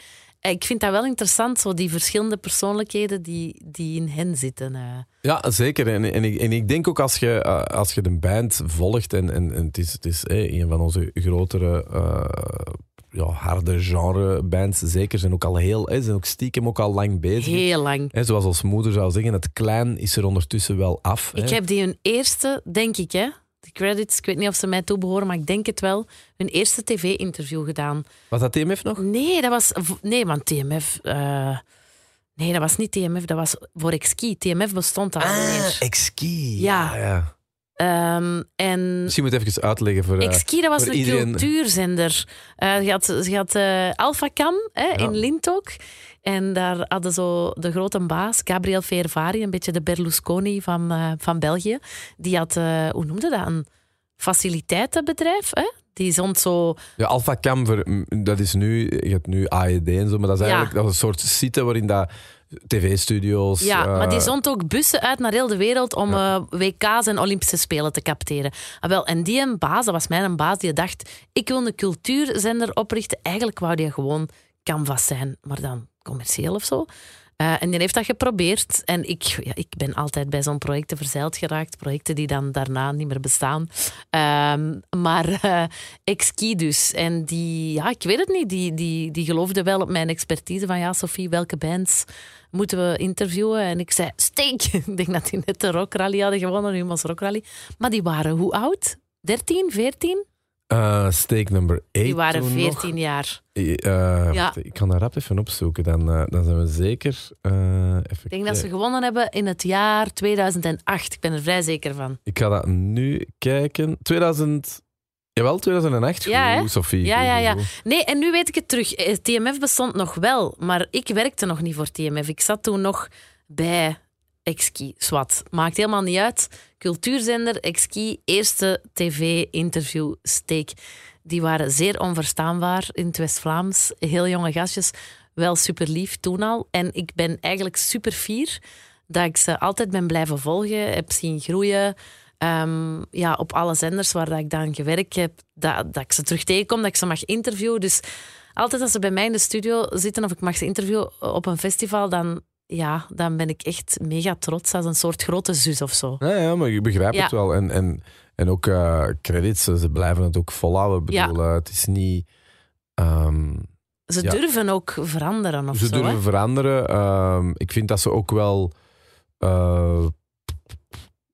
Eh, Ik vind dat wel interessant, zo die verschillende persoonlijkheden die, die in hen zitten. eh. Ja, zeker. En, en, ik, en ik denk ook als je, eh, als je de band volgt, en, en, en het is, het is een van onze grotere ja, harde genre bands, zeker, zijn ook al heel, zijn ook stiekem ook al lang bezig. Heel lang. Hè, zoals ons moeder zou zeggen, het klein is er ondertussen wel af. Ik heb die hun eerste, denk ik, hè, credits, ik weet niet of ze mij toebehoren, maar ik denk het wel, hun eerste tv-interview gedaan. Was dat TMF nog? Nee, dat was. Nee, want TMF. eh, nee, dat was niet TMF, dat was voor Exki. TMF bestond al niet meer. Exki. Ja. ja. Ehm, en Misschien moet ik even uitleggen voor... eh, Exki, dat was een iedereen- cultuurzender. Eh je had, je had hè, Ja. in Lint ook. En daar hadden zo de grote baas, Gabriel Fervari, een beetje de Berlusconi van, eh, van België. Die had, eh, hoe noemde dat, een faciliteitenbedrijf. Hè? Die zond zo Ja, Alpha Cam, dat is nu, je hebt nu AED en zo, maar dat is Ja. eigenlijk dat is een soort site waarin dat tv-studio's. Ja, eh, maar die zond ook bussen uit naar heel de wereld om WK's en Olympische Spelen te capteren. Ah, wel, en die een baas, dat was mijn baas, die dacht, ik wil een cultuurzender oprichten. Eigenlijk wou die gewoon canvas zijn, maar dan commercieel of zo. Eh, en die heeft dat geprobeerd. En ik, ja, ik ben altijd bij zo'n projecten verzeild geraakt. Projecten die dan daarna niet meer bestaan. Ehm, maar uh, Exki dus. En die, ja, ik weet het niet. Die, die, die geloofde wel op mijn expertise. Van ja, Sophie, welke bands moeten we interviewen? En ik zei, steek. ik denk dat die net de rockrally hadden gewonnen. Humans Rockrally. Maar die waren hoe oud? 13, 14? Uh, steek number 8. Die waren 14 nog. jaar. Uh, ja. Ik kan daar rap even opzoeken. Dan, uh, dan zijn we zeker. ik denk dat ze gewonnen hebben in het jaar 2008. Ik ben er vrij zeker van. Ik ga dat nu kijken. 2000. Jawel, 2008. Ja, Sophie. Ja, ja, ja. Nee, en nu weet ik het terug. TMF bestond nog wel, maar ik werkte nog niet voor TMF. Ik zat toen nog bij Exki. Swat. Maakt helemaal niet uit. Cultuurzender, Exki, eerste tv-interview, steek. Die waren zeer onverstaanbaar in het West-Vlaams. Heel jonge gastjes. Wel super lief toen al. En ik ben eigenlijk super fier dat ik ze altijd ben blijven volgen. Heb zien groeien. Um, ja, op alle zenders waar dat ik dan gewerkt heb. Dat, dat ik ze terug tegenkom, dat ik ze mag interviewen. Dus altijd als ze bij mij in de studio zitten of ik mag ze interviewen op een festival, dan ja, dan ben ik echt mega trots als een soort grote zus of zo. Ja, ja maar ik begrijp Ja. het wel. En, en, en ook eh, credits, ze ze blijven het ook volhouden. Ik Ja. bedoel, eh, het is niet... ehm, Ze Ja. durven ook veranderen of ze zo. durven hè? veranderen. Ehm, ik vind dat ze ook wel... eh,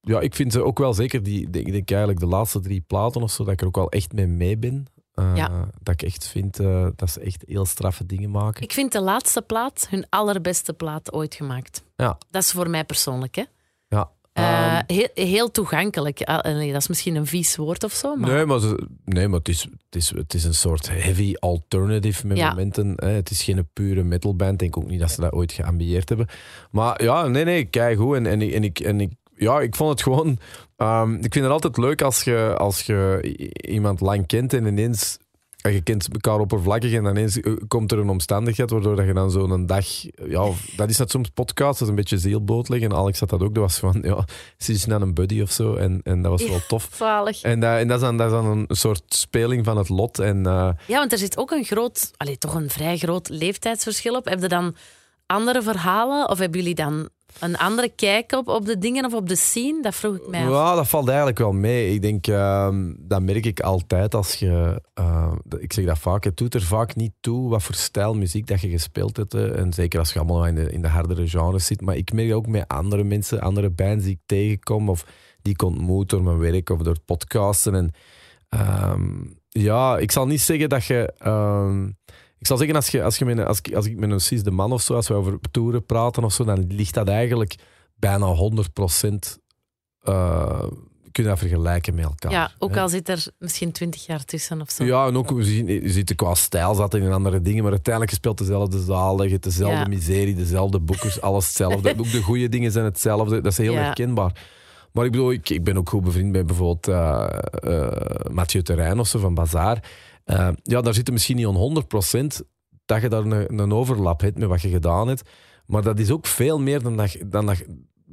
ja, ik vind ze ook wel zeker, die, ik denk eigenlijk de laatste drie platen of zo, dat ik er ook wel echt mee mee ben. Eh, Ja. Dat ik echt vind eh, dat ze echt heel straffe dingen maken. Ik vind de laatste plaat hun allerbeste plaat ooit gemaakt. Ja. Dat is voor mij persoonlijk. Hè? Ja. Eh, Ehm, heel, heel toegankelijk. Ah, nee, dat is misschien een vies woord of zo. Maar... Nee, maar, ze- nee, maar het, is, het, is, het is een soort heavy alternative met Ja. momenten. Hè. Het is geen pure metalband. Ik denk ook niet dat ze dat ooit geambieerd hebben. Maar ja, nee, nee, kijk goed. En, en, ik, en ik, ja, ik vond het gewoon... ehm, ik vind het altijd leuk als je, als je iemand lang kent en ineens... en Je kent elkaar oppervlakkig en dan ineens eh, komt er een omstandigheid waardoor dat je dan zo'n dag... Ja, dat is net soms podcast, dat is een beetje zielboot leggen. En Alex had dat ook. Dat was van, ja, ze is net een buddy of zo. En, en dat was wel tof. Zalig. En, dat, en dat, is dan, dat is dan een soort speling van het lot. En eh, Ja, want er zit ook een groot, allee, toch een vrij groot leeftijdsverschil op. Heb je dan andere verhalen of hebben jullie dan een andere kijk op, op de dingen of op de scene? Dat vroeg ik mij af. ja, dat valt eigenlijk wel mee. Ik denk, ehm, dat merk ik altijd als je... eh, ik zeg dat vaak, het doet er vaak niet toe wat voor stijl muziek dat je gespeeld hebt. En zeker als je allemaal in de, in de hardere genres zit. Maar ik merk ook met andere mensen, andere bands die ik tegenkom of die ik ontmoet door mijn werk of door podcasten. En ehm, ja, ik zal niet zeggen dat je... ehm, ik zal zeggen, als, je, als, je met, een- als, ik, als ik met een Cis de Man of zo, als we over toeren praten of zo, dan ligt dat eigenlijk bijna 100 procent. kun je dat vergelijken met elkaar. Ja, ook hè. al zit er misschien twintig jaar tussen of zo. Ja, en ook je ziet qua stijl zat in andere dingen, maar uiteindelijk speelt dezelfde zaal, je hebt dezelfde Ja. miserie, dezelfde boekers, alles hetzelfde. ook de goede dingen zijn hetzelfde, dat is heel Ja. herkenbaar. Maar ik bedoel, ik, ik ben ook goed bevriend met bijvoorbeeld eh eh, Mathieu Terrein of zo van Bazaar. Eh, ja, daar zit misschien niet aan 100% dat je daar een, een overlap hebt met wat je gedaan hebt. Maar dat is ook veel meer dan dat, dan dat,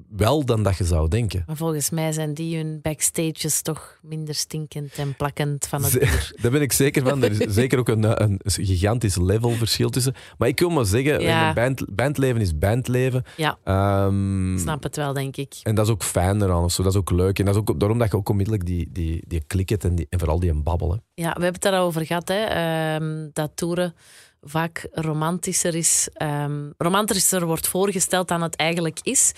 wel dan dat je zou denken. Maar volgens mij zijn die hun backstages toch minder stinkend en plakkend van het bier. Daar ben ik zeker van. Er is zeker ook een, een gigantisch levelverschil tussen. Maar ik wil maar zeggen, Ja. band, bandleven is bandleven. Ja, Ehm, ik snap het wel, denk ik. en dat is ook fijn eraan. Of zo. Dat is ook leuk. En dat is ook daarom dat je ook onmiddellijk die, die, die klik hebt en, die, en vooral die een babbel. Hè. Ja, we hebben het daarover gehad, hè, ehm, dat toeren vaak romantischer is. ehm, romantischer wordt voorgesteld dan het eigenlijk is.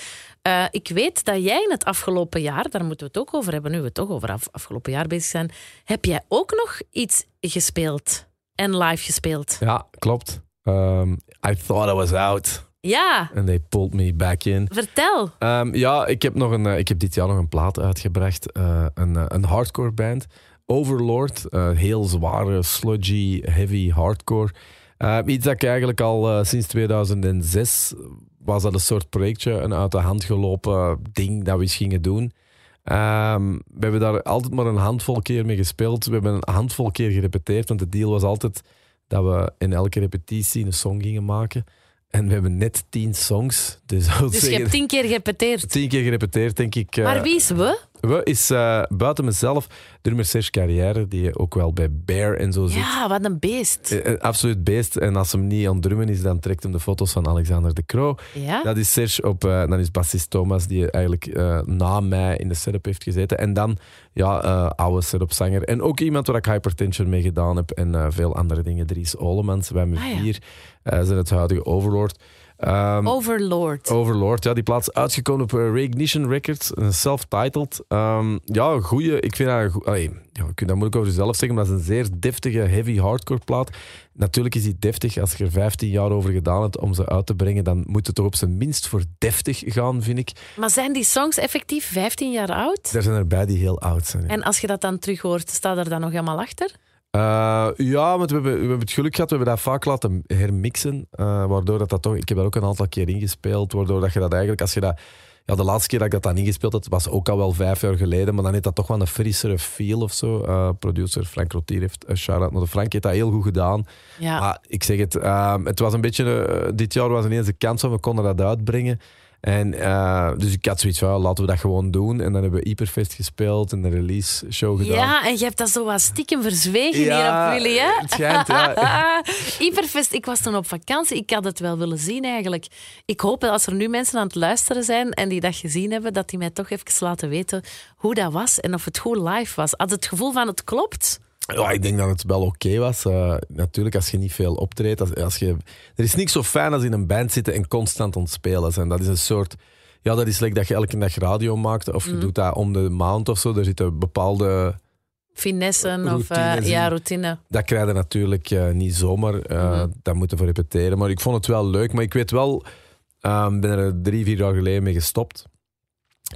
Eh, ik weet dat jij in het afgelopen jaar, daar moeten we het ook over hebben, nu we toch over af, afgelopen jaar bezig zijn, heb jij ook nog iets gespeeld en live gespeeld? Ja, klopt. Ehm, I thought I was out. Ja, And they pulled me back in. vertel. Ehm, ja, ik heb, nog een, eh, ik heb dit jaar nog een plaat uitgebracht. eh, een, een hardcore band. Overlord. heel zware, sludgy, heavy hardcore. Eh, iets dat ik eigenlijk al sinds 2006 was dat een soort projectje, een uit de hand gelopen ding dat we eens gingen doen. Ehm, we hebben daar altijd maar een handvol keer mee gespeeld. We hebben een handvol keer gerepeteerd, want de deal was altijd dat we in elke repetitie een song gingen maken. En we hebben net tien songs. Dus, wil Dus je zeggen, hebt tien keer gerepeteerd. tien keer gerepeteerd, denk ik. eh, Maar wie is we? We is eh, buiten mezelf drummer Serge Carrière, die je ook wel bij Bear en zo ziet. Ja, wat een beest. Eh, Een absoluut beest. En als hem niet aan het drummen is, dan trekt hem de foto's van Alexander de Croo. Ja? Dat is Serge op, eh, dan is bassist Thomas, die eigenlijk eh, na mij in de setup heeft gezeten. En dan, ja, eh oude setup-zanger. En ook iemand waar ik Hypertension mee gedaan heb en eh, veel andere dingen. Dries Olemans, wij met Ah, ja. vier, eh, zijn het huidige Overlord. Ehm, Overlord. Overlord, ja, die plaats uitgekomen op eh, Reignition Records, een self-titled. Ehm, ja, goeie. Ik vind dat, allee, ja, je kunt dat moeilijk over jezelf zeggen, maar dat is een zeer deftige, heavy hardcore plaat. Natuurlijk is die deftig. Als je er 15 jaar over gedaan hebt om ze uit te brengen, dan moet het toch op zijn minst voor deftig gaan, vind ik. Maar zijn die songs effectief 15 jaar oud? Er zijn erbij die heel oud zijn. ja. En als je dat dan terug hoort, staat er dan nog helemaal achter? Eh, ja, want we hebben, we hebben het geluk gehad, we hebben dat vaak laten hermixen. eh, waardoor dat, dat toch, ik heb dat ook een aantal keer ingespeeld. Waardoor dat je dat eigenlijk, als je dat. Ja, de laatste keer dat ik dat dan ingespeeld had, was ook al wel vijf jaar geleden. Maar dan heeft dat toch wel een frissere feel of zo. Eh, producer Frank Rotier heeft een shout-out naar de Frank, heeft dat heel goed gedaan. Ja. Maar ik zeg het, ehm, het was een beetje. dit jaar was ineens de kans van we konden dat uitbrengen. En, eh, dus ik had zoiets van, laten we dat gewoon doen. En dan hebben we Hyperfest gespeeld en de release show gedaan. Ja, en je hebt dat zo wat stiekem verzwegen Ja, hier op Willy, hè? het schijnt, ja. Hyperfest, ik was toen op vakantie. Ik had het wel willen zien eigenlijk. Ik hoop dat als er nu mensen aan het luisteren zijn en die dat gezien hebben, dat die mij toch even laten weten hoe dat was en of het goed live was. Had het gevoel van het klopt? Ja, ik denk dat het wel oké was. Eh, natuurlijk, als je niet veel optreedt. Als, als je, er is niks zo fijn als in een band zitten en constant ontspelen zijn. Dat is een soort... Ja, dat is leuk dat je elke dag radio maakt. Of Mhm. je doet dat om de maand of zo. Er zitten bepaalde... Finessen of eh, ja, in. routine. Dat krijg je natuurlijk eh, niet zomaar. Mhm. Dat moeten we repeteren. Maar ik vond het wel leuk. Maar ik weet wel... Ik ben er drie, vier jaar geleden mee gestopt.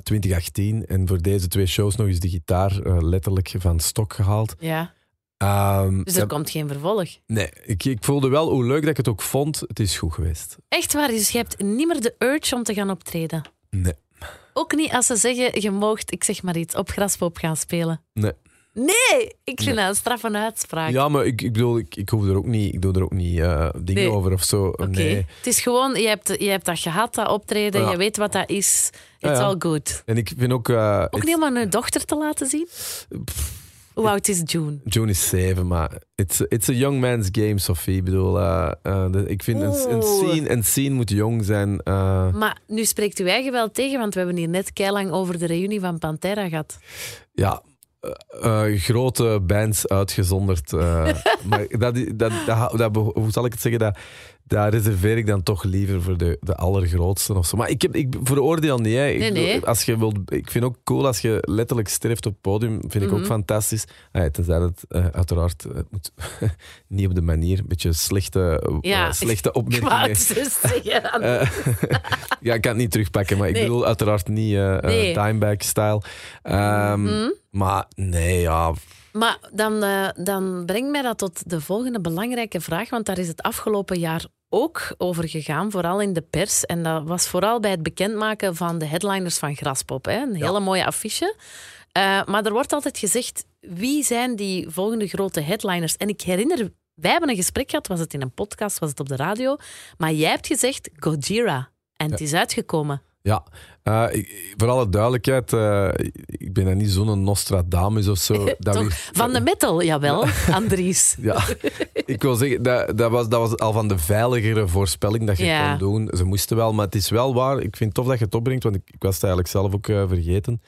2018. En voor deze twee shows nog eens de gitaar eh, letterlijk van stok gehaald. Ja. Ehm, Dus er komt geen vervolg. Nee, ik, ik voelde wel hoe leuk dat ik het ook vond. Het is goed geweest. Echt waar, dus je hebt niet meer de urge om te gaan optreden. Nee. Ook niet als ze zeggen, je moogt, ik zeg maar iets, op Graspop gaan spelen. Nee. Nee, ik vind dat een straffe uitspraak. Ja, maar ik, ik bedoel, ik, ik, hoef er ook niet, ik doe er ook niet eh, dingen Nee. over of zo. Oké. Nee. Het is gewoon, je hebt, je hebt dat gehad, dat optreden, Ja. je weet wat dat is. Ja, It's ja. all good. En ik vind ook... eh, Ook niet om aan je dochter te laten zien? Hoe oud is June? June is zeven, maar it's, it's a young man's game, Sophie. Ik bedoel, eh, eh, de- ik vind een, een, Oeh. scene, een scene moet jong zijn. eh. Maar nu spreekt uw eigen wel tegen, want we hebben hier net keilang over de reunie van Pantera gehad. ja, eh, eh, grote bands uitgezonderd. eh, maar dat, dat, dat, dat, hoe zal ik het zeggen? Dat, daar reserveer ik dan toch liever voor de, de allergrootste of zo. Maar ik, heb, ik veroordeel niet. Hè. Nee, nee. Als je wilt, ik vind ook cool als je letterlijk sterft op het podium. Vind ik ook Mhm. fantastisch. Ah, ja, tenzij eh, uiteraard het moet niet op de manier. Een beetje slechte, Ja, slechte opmerkingen. dus ja, ik kan het niet terugpakken, maar ik bedoel uiteraard niet eh eh, Nee. Dimebag-style. Maar nee, ja. Maar dan, eh, dan brengt mij dat tot de volgende belangrijke vraag, want daar is het afgelopen jaar ook over gegaan, vooral in de pers. En dat was vooral bij het bekendmaken van de headliners van Graspop. Hè? Een hele mooie affiche. Eh, maar er wordt altijd gezegd, wie zijn die volgende grote headliners? En ik herinner, wij hebben een gesprek gehad, was het in een podcast, was het op de radio, maar jij hebt gezegd Gojira. En het is uitgekomen. Ja, ik- voor alle duidelijkheid, eh, ik ben dan niet zo'n Nostradamus of zo. Dat Toch? Van de metal, jawel, Andries. Ja, ik wil zeggen, dat, dat, was, dat was al van de veiligere voorspelling dat je Ja. kon doen. Ze moesten wel, maar het is wel waar. Ik vind het tof dat je het opbrengt, want ik, ik was het eigenlijk zelf ook eh, vergeten.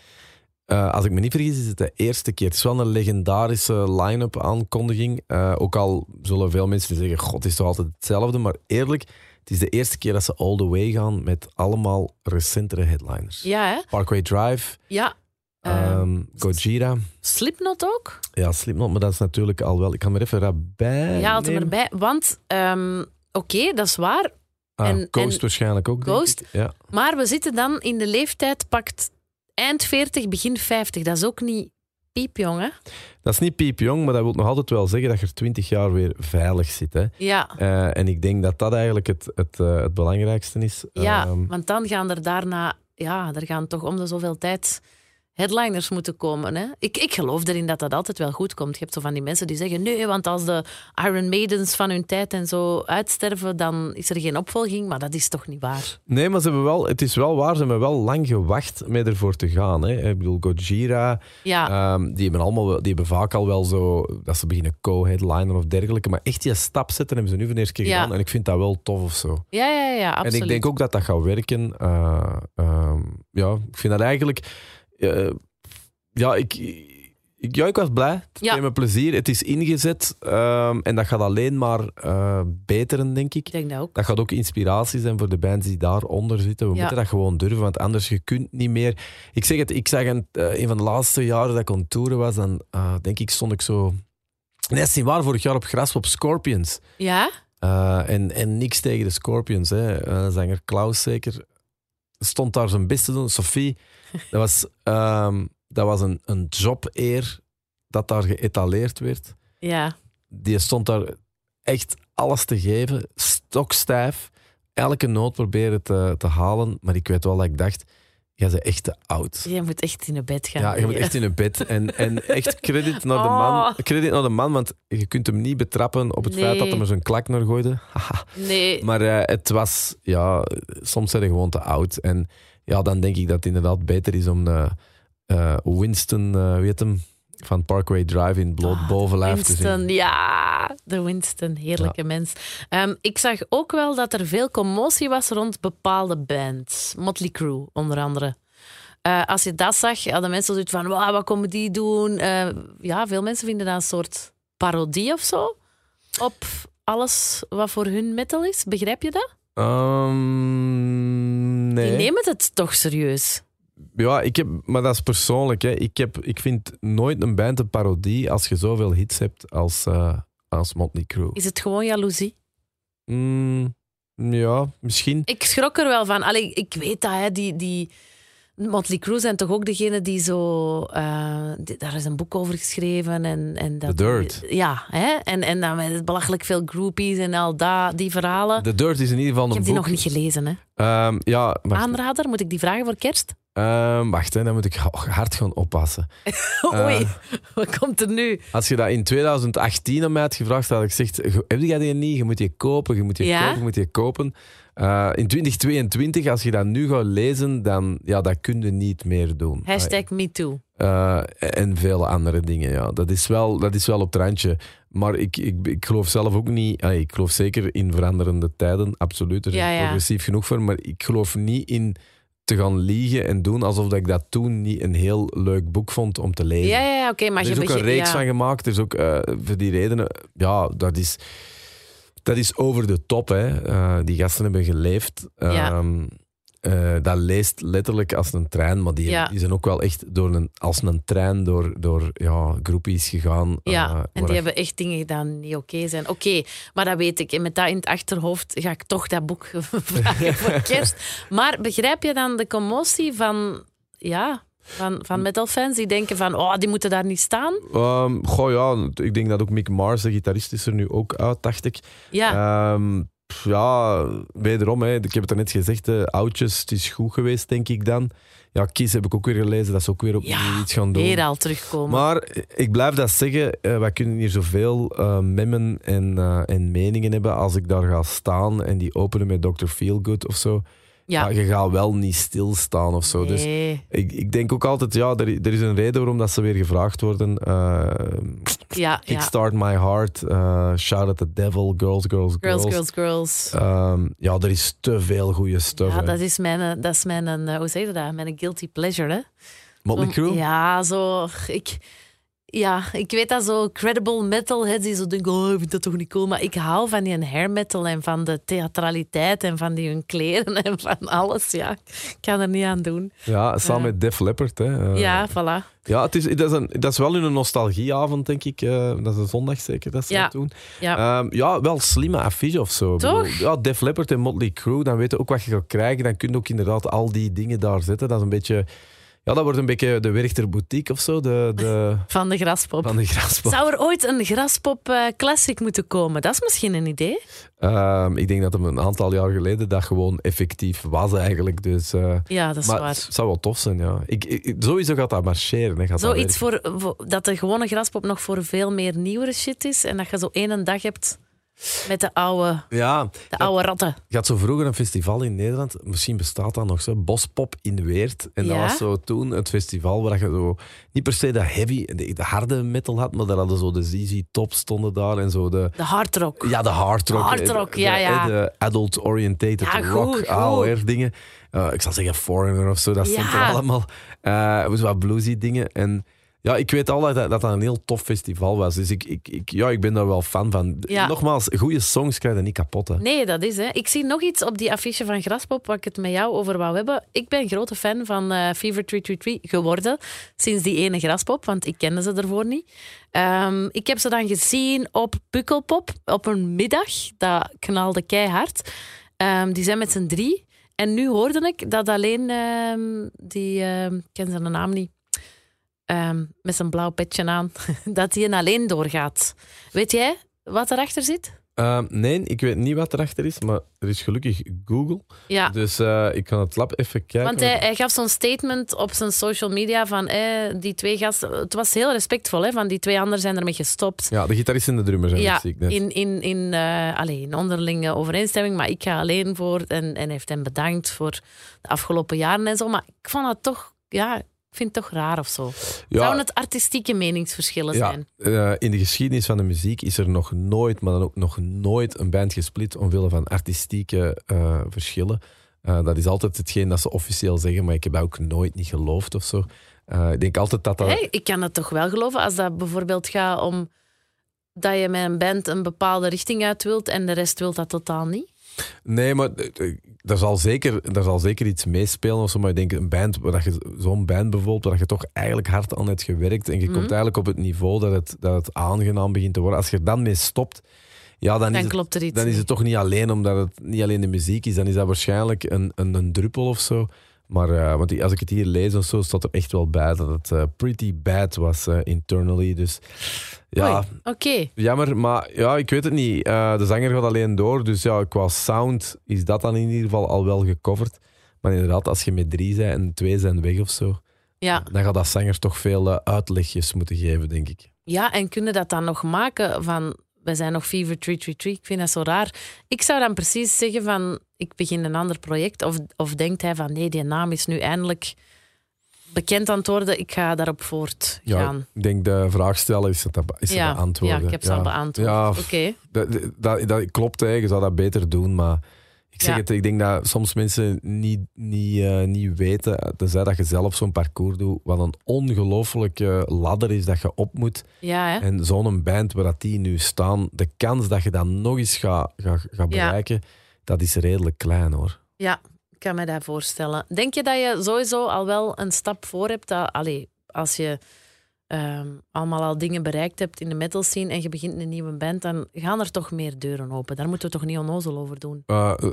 Als ik me niet vergis, is het de eerste keer. Het is wel een legendarische line-up aankondiging. Ook al zullen veel mensen zeggen, god, het is toch altijd hetzelfde. Maar eerlijk, het is de eerste keer dat ze all the way gaan met allemaal recentere headliners. Ja, hè? Parkway Drive, Ja. Ehm, Gojira. Slipknot ook? Ja, Slipknot, maar dat is natuurlijk al wel... Ik kan er even erbij Ja, hem nemen. erbij. Want, ehm, oké, dat is waar. Ah, En- Ghost en- waarschijnlijk ook. Ghost? Ja. Maar we zitten dan in de leeftijd, pakt eind 40, begin 50. Dat is ook niet piepjong, hè? Dat is niet piepjong, maar dat wil nog altijd wel zeggen dat je er 20 jaar weer veilig zit. Hè. Ja. Eh, en ik denk dat dat eigenlijk het, het, eh, het belangrijkste is. Ja, Ehm, want dan gaan er daarna... Ja, er gaan toch om de zoveel tijd headliners moeten komen. Hè? Ik, ik geloof erin dat dat altijd wel goed komt. Je hebt zo van die mensen die zeggen: nee, want als de Iron Maidens van hun tijd en zo uitsterven, dan is er geen opvolging. Maar dat is toch niet waar? Nee, maar ze hebben wel, het is wel waar, ze hebben wel lang gewacht met ervoor te gaan. Hè. Ik bedoel, Gojira, Ja, ehm, die hebben, allemaal, die hebben vaak al wel zo, dat ze beginnen co-headliner of dergelijke. Maar echt die stap zetten hebben ze nu voor de eerste keer Ja. gedaan. En ik vind dat wel tof of zo. ja, ja, ja, absoluut. En ik denk ook dat dat gaat werken. Eh, ehm, ja, ik vind dat eigenlijk. Eh, ja, ik, ik, ja, ik was blij. Het Ja. deed me plezier. Het is ingezet. ehm, en dat gaat alleen maar eh, beteren, denk ik. Ik denk dat ook. Dat gaat ook inspiratie zijn voor de bands die daaronder zitten. We Ja. moeten dat gewoon durven, want anders je kunt niet meer. Ik zeg het, ik zag een, een van de laatste jaren dat ik on tour was, dan denk ik stond ik zo. Nee, dat is niet waar. Vorig jaar op gras op Scorpions. Ja? En, en niks tegen de Scorpions. Hè. Zanger Klaus zeker. Stond daar zijn best te doen. Sophie. Dat was, ehm, dat was een, een job-eer dat daar geëtaleerd werd. Ja. Die stond daar echt alles te geven. Stokstijf. Elke noot proberen te, te halen. Maar ik weet wel dat ik dacht... Jij bent echt te oud. Je moet echt in een bed gaan. Ja, je moet echt in een bed. En, en echt credit naar de man. Oh. Credit naar de man, want je kunt hem niet betrappen op het feit dat hij er zijn klak naar gooide. Nee. Maar eh, het was, ja, soms zijn je gewoon te oud. En ja, dan denk ik dat het inderdaad beter is om eh, eh, Winston, eh weet hem, van Parkway Drive in bloot Ah, bovenlijf te zien. Winston, ja, de Winston, heerlijke mens. Ehm, ik zag ook wel dat er veel commotie was rond bepaalde bands. Motley Crue, onder andere. Als je dat zag, hadden mensen zoiets van, "Wauw, wat komen die doen? Ja, veel mensen vinden dat een soort parodie of zo op alles wat voor hun metal is. Begrijp je dat? Ehm, nee. Die nemen het toch serieus. Ja, ik heb, maar dat is persoonlijk. Hè. Ik, heb, ik vind nooit een band een parodie als je zoveel hits hebt als, eh als Motley Crue. Is het gewoon jaloezie? Mm, ja, misschien. Ik schrok er wel van. Allee, ik weet dat, hè, die, die Motley Crue zijn toch ook degene die zo... eh, die- daar is een boek over geschreven. En, en dat, The Dirt. Ja, hè? En, en dan met belachelijk veel groupies en al dat, die verhalen. The Dirt is in ieder geval een ik heb die boek. nog niet gelezen. Hè. Ehm, ja, wacht, Aanrader, moet ik die vragen voor kerst? Ehm, wacht hè, dan moet ik ha- hard gaan oppassen. Oei, wat komt er nu? Als je dat in 2018 aan mij had gevraagd, had ik gezegd: "Ge- Heb jij die niet? Je moet die kopen, je moet die Ja? kopen, je moet die kopen. Eh, in 2022, als je dat nu gaat lezen, dan ja, dat kun je niet meer doen. Hashtag MeToo. Eh, en vele andere dingen, ja. Dat is wel, dat is wel op het randje. Maar ik, ik, ik geloof zelf ook niet... ik geloof zeker in veranderende tijden, absoluut. Er is Ja, ja. progressief genoeg voor. Maar ik geloof niet in te gaan liegen en doen alsof dat ik dat toen niet een heel leuk boek vond om te lezen. Ja, ja, oké, maar er is je ook een reeks ja. van gemaakt. Er is ook eh, voor die redenen... Ja, dat is, dat is over de top. Hè. Eh, die gasten hebben geleefd. Ja. Ehm, eh, dat leest letterlijk als een trein, maar die, Ja. die zijn ook wel echt door een, als een trein door, door ja, groepies gegaan. Ja, eh, en die hebben echt dingen gedaan die niet oké zijn. Oké, maar dat weet ik. En met dat in het achterhoofd ga ik toch dat boek vragen voor kerst. Maar begrijp je dan de commotie van, ja, van, van metalfans die denken van, oh, die moeten daar niet staan? Ehm, goh, ja, ik denk dat ook Mick Mars, de gitarist, is er nu ook uit, dacht ik. Ja, Ehm, pff, ja, wederom, hè, ik heb het er net gezegd, hè, oudjes, het is goed geweest, denk ik dan. Ja, Kiss heb ik ook weer gelezen, dat ze ook weer opnieuw Ja, iets gaan doen. weer al terugkomen. Maar ik blijf dat zeggen, eh, wij kunnen hier zoveel eh memmen en, eh, en meningen hebben. Als ik daar ga staan en die openen met Dr. Feelgood of zo, ja, ja, je gaat wel niet stilstaan of zo. Dus ik, ik denk ook altijd, ja, er, er is een reden waarom dat ze weer gevraagd worden. Eh, ja, ja. Kickstart My Heart, eh, Shout at the Devil, Girls, Girls, Girls. Girls, girls, girls. Ehm, ja, er is te veel goede stuff. Ja, hè. dat is mijn, eh, dat is mijn hoe zeg je dat? Mijn guilty pleasure, hè? Motley Crue? Ja, zo. Ik, ja, ik weet dat zo credible metalheads die zo denken: oh, ik vind dat toch niet cool. Maar ik hou van die hair metal en van de theatraliteit en van die hun kleren en van alles. Ja, ik kan er niet aan doen. Ja, samen Ja. met Def Leppard. Hè. Eh, ja, voilà. Ja, het is, dat, is een, dat is wel een nostalgieavond, denk ik. Eh, dat is een zondag zeker dat ze Ja. dat doen. Ja. Ehm, ja, wel slimme affiche of zo. Toch? Ja, Def Leppard en Motley Crue, dan weet je ook wat je gaat krijgen. Dan kun je ook inderdaad al die dingen daar zetten. Dat is een beetje... Ja, dat wordt een beetje de Werchter Boutique of zo, de, de, Van de graspop. van de graspop. Zou er ooit een graspop eh, classic moeten komen? Dat is misschien een idee. Ehm, ik denk dat hem een aantal jaar geleden dat gewoon effectief was eigenlijk. Dus, eh, Ja, dat is maar waar. het zou wel tof zijn, ja. Ik, ik- sowieso gaat dat marcheren. Hè, gaat Zoiets voor, voor- dat de gewone graspop nog voor veel meer nieuwere shit is. En dat je zo één dag hebt met de oude, Ja, de oude ratten. je had zo vroeger een festival in Nederland, misschien bestaat dat nog zo, Bospop in Weert. En dat Ja? was zo toen het festival waar je zo, niet per se de heavy, de, de harde metal had, maar daar hadden zo de ZZ Top stonden daar en zo de... De hardrock. Ja, de hard rock. Hard rock, de- ja, de- ja. De adult-orientated Ja, goed, rock, goed. AOR dingen. Eh, ik zal zeggen Foreigner of zo, dat stond er allemaal. Eh zo wat bluesy dingen. En ja, ik weet al dat dat een heel tof festival was. Dus ik, ik, ik, ja, ik ben daar wel fan van. Ja. Nogmaals, goede songs krijg je niet kapot. Hè. Nee, dat is hè. Ik zie nog iets op die affiche van Graspop waar ik het met jou over wou hebben. Ik ben grote fan van eh, Fever 333 geworden sinds die ene Graspop, want ik kende ze ervoor niet. Ehm, ik heb ze dan gezien op Pukkelpop op een middag. Dat knalde keihard. Ehm, die zijn met z'n drie. En nu hoorde ik dat alleen ehm, die, ik ken zijn naam niet, Ehm, met zijn blauw petje aan, dat hij een alleen doorgaat. Weet jij wat erachter zit? Eh, nee, ik weet niet wat erachter is, maar er is gelukkig Google. Ja. Dus eh, ik kan het lab even kijken. Want hij, hij gaf zo'n statement op zijn social media van eh, die twee gasten. Het was heel respectvol, hè, van die twee anderen zijn ermee gestopt. Ja, de gitarist en de drummer zijn Ja, het, zie ik net. in, in, in, allee, in onderlinge overeenstemming, maar ik ga alleen voor. En, en heeft hem bedankt voor de afgelopen jaren en zo. Maar ik vond het toch, ja, ik vind het toch raar of zo. Zouden het artistieke meningsverschillen Ja, zijn? eh, in de geschiedenis van de muziek is er nog nooit, maar dan ook nog nooit een band gesplit omwille van artistieke eh, verschillen. Eh, dat is altijd hetgeen dat ze officieel zeggen, maar ik heb dat ook nooit niet geloofd of zo. Ik denk altijd dat dat... Ik kan het toch wel geloven als dat bijvoorbeeld gaat om dat je met een band een bepaalde richting uit wilt en de rest wil dat totaal niet. Nee, maar eh, eh, daar zal, zeker, daar zal zeker iets meespelen of zo. Maar ik denk een band, waar dat je zo'n band bijvoorbeeld, waar je toch eigenlijk hard aan hebt gewerkt en je Mhm. komt eigenlijk op het niveau dat het, dat het aangenaam begint te worden. Als je er dan mee stopt, ja, dan, Dan is het, er iets dan is het toch niet alleen omdat het niet alleen de muziek is. Dan is dat waarschijnlijk een, een, een druppel of zo. Maar eh, want die- als ik het hier lees of zo, staat er echt wel bij dat het eh, pretty bad was eh, internally. Dus ja, Oké, Jammer, maar ja, ik weet het niet. De zanger gaat alleen door, dus ja, qua sound is dat dan in ieder geval al wel gecoverd. Maar inderdaad, als je met drie bent en twee zijn weg of zo, ja. dan gaat dat zanger toch veel uitlegjes moeten geven, denk ik. Ja, en kunnen dat dan nog maken van... We zijn nog Fever 333. Ik vind dat zo raar. Ik zou dan precies zeggen van... Ik begin een ander project. Of, of denkt hij van... Nee, die naam is nu eindelijk bekend aan het worden. Ik ga daarop Ja, voortgaan. ik denk de vraag stellen is het, is het Ja, beantwoorden. ja, ik heb ze al beantwoord. Ja, Oké. dat, dat, dat klopt, hè. je zou dat beter doen, maar ik zeg Ja. het, ik denk dat soms mensen niet, niet, eh, niet weten, tenzij dat je zelf zo'n parcours doet, wat een ongelofelijke ladder is dat je op moet. Ja, hè? En zo'n band waar dat die nu staan, de kans dat je dat nog eens gaat gaat gaat Ja. bereiken, dat is redelijk klein hoor. Ja, ik kan me dat voorstellen. Denk je dat je sowieso al wel een stap voor hebt? Dat, allee, als je ehm, allemaal al dingen bereikt hebt in de metal scene en je begint een nieuwe band, dan gaan er toch meer deuren open. Daar moeten we toch niet onnozel over doen. Eh, eh,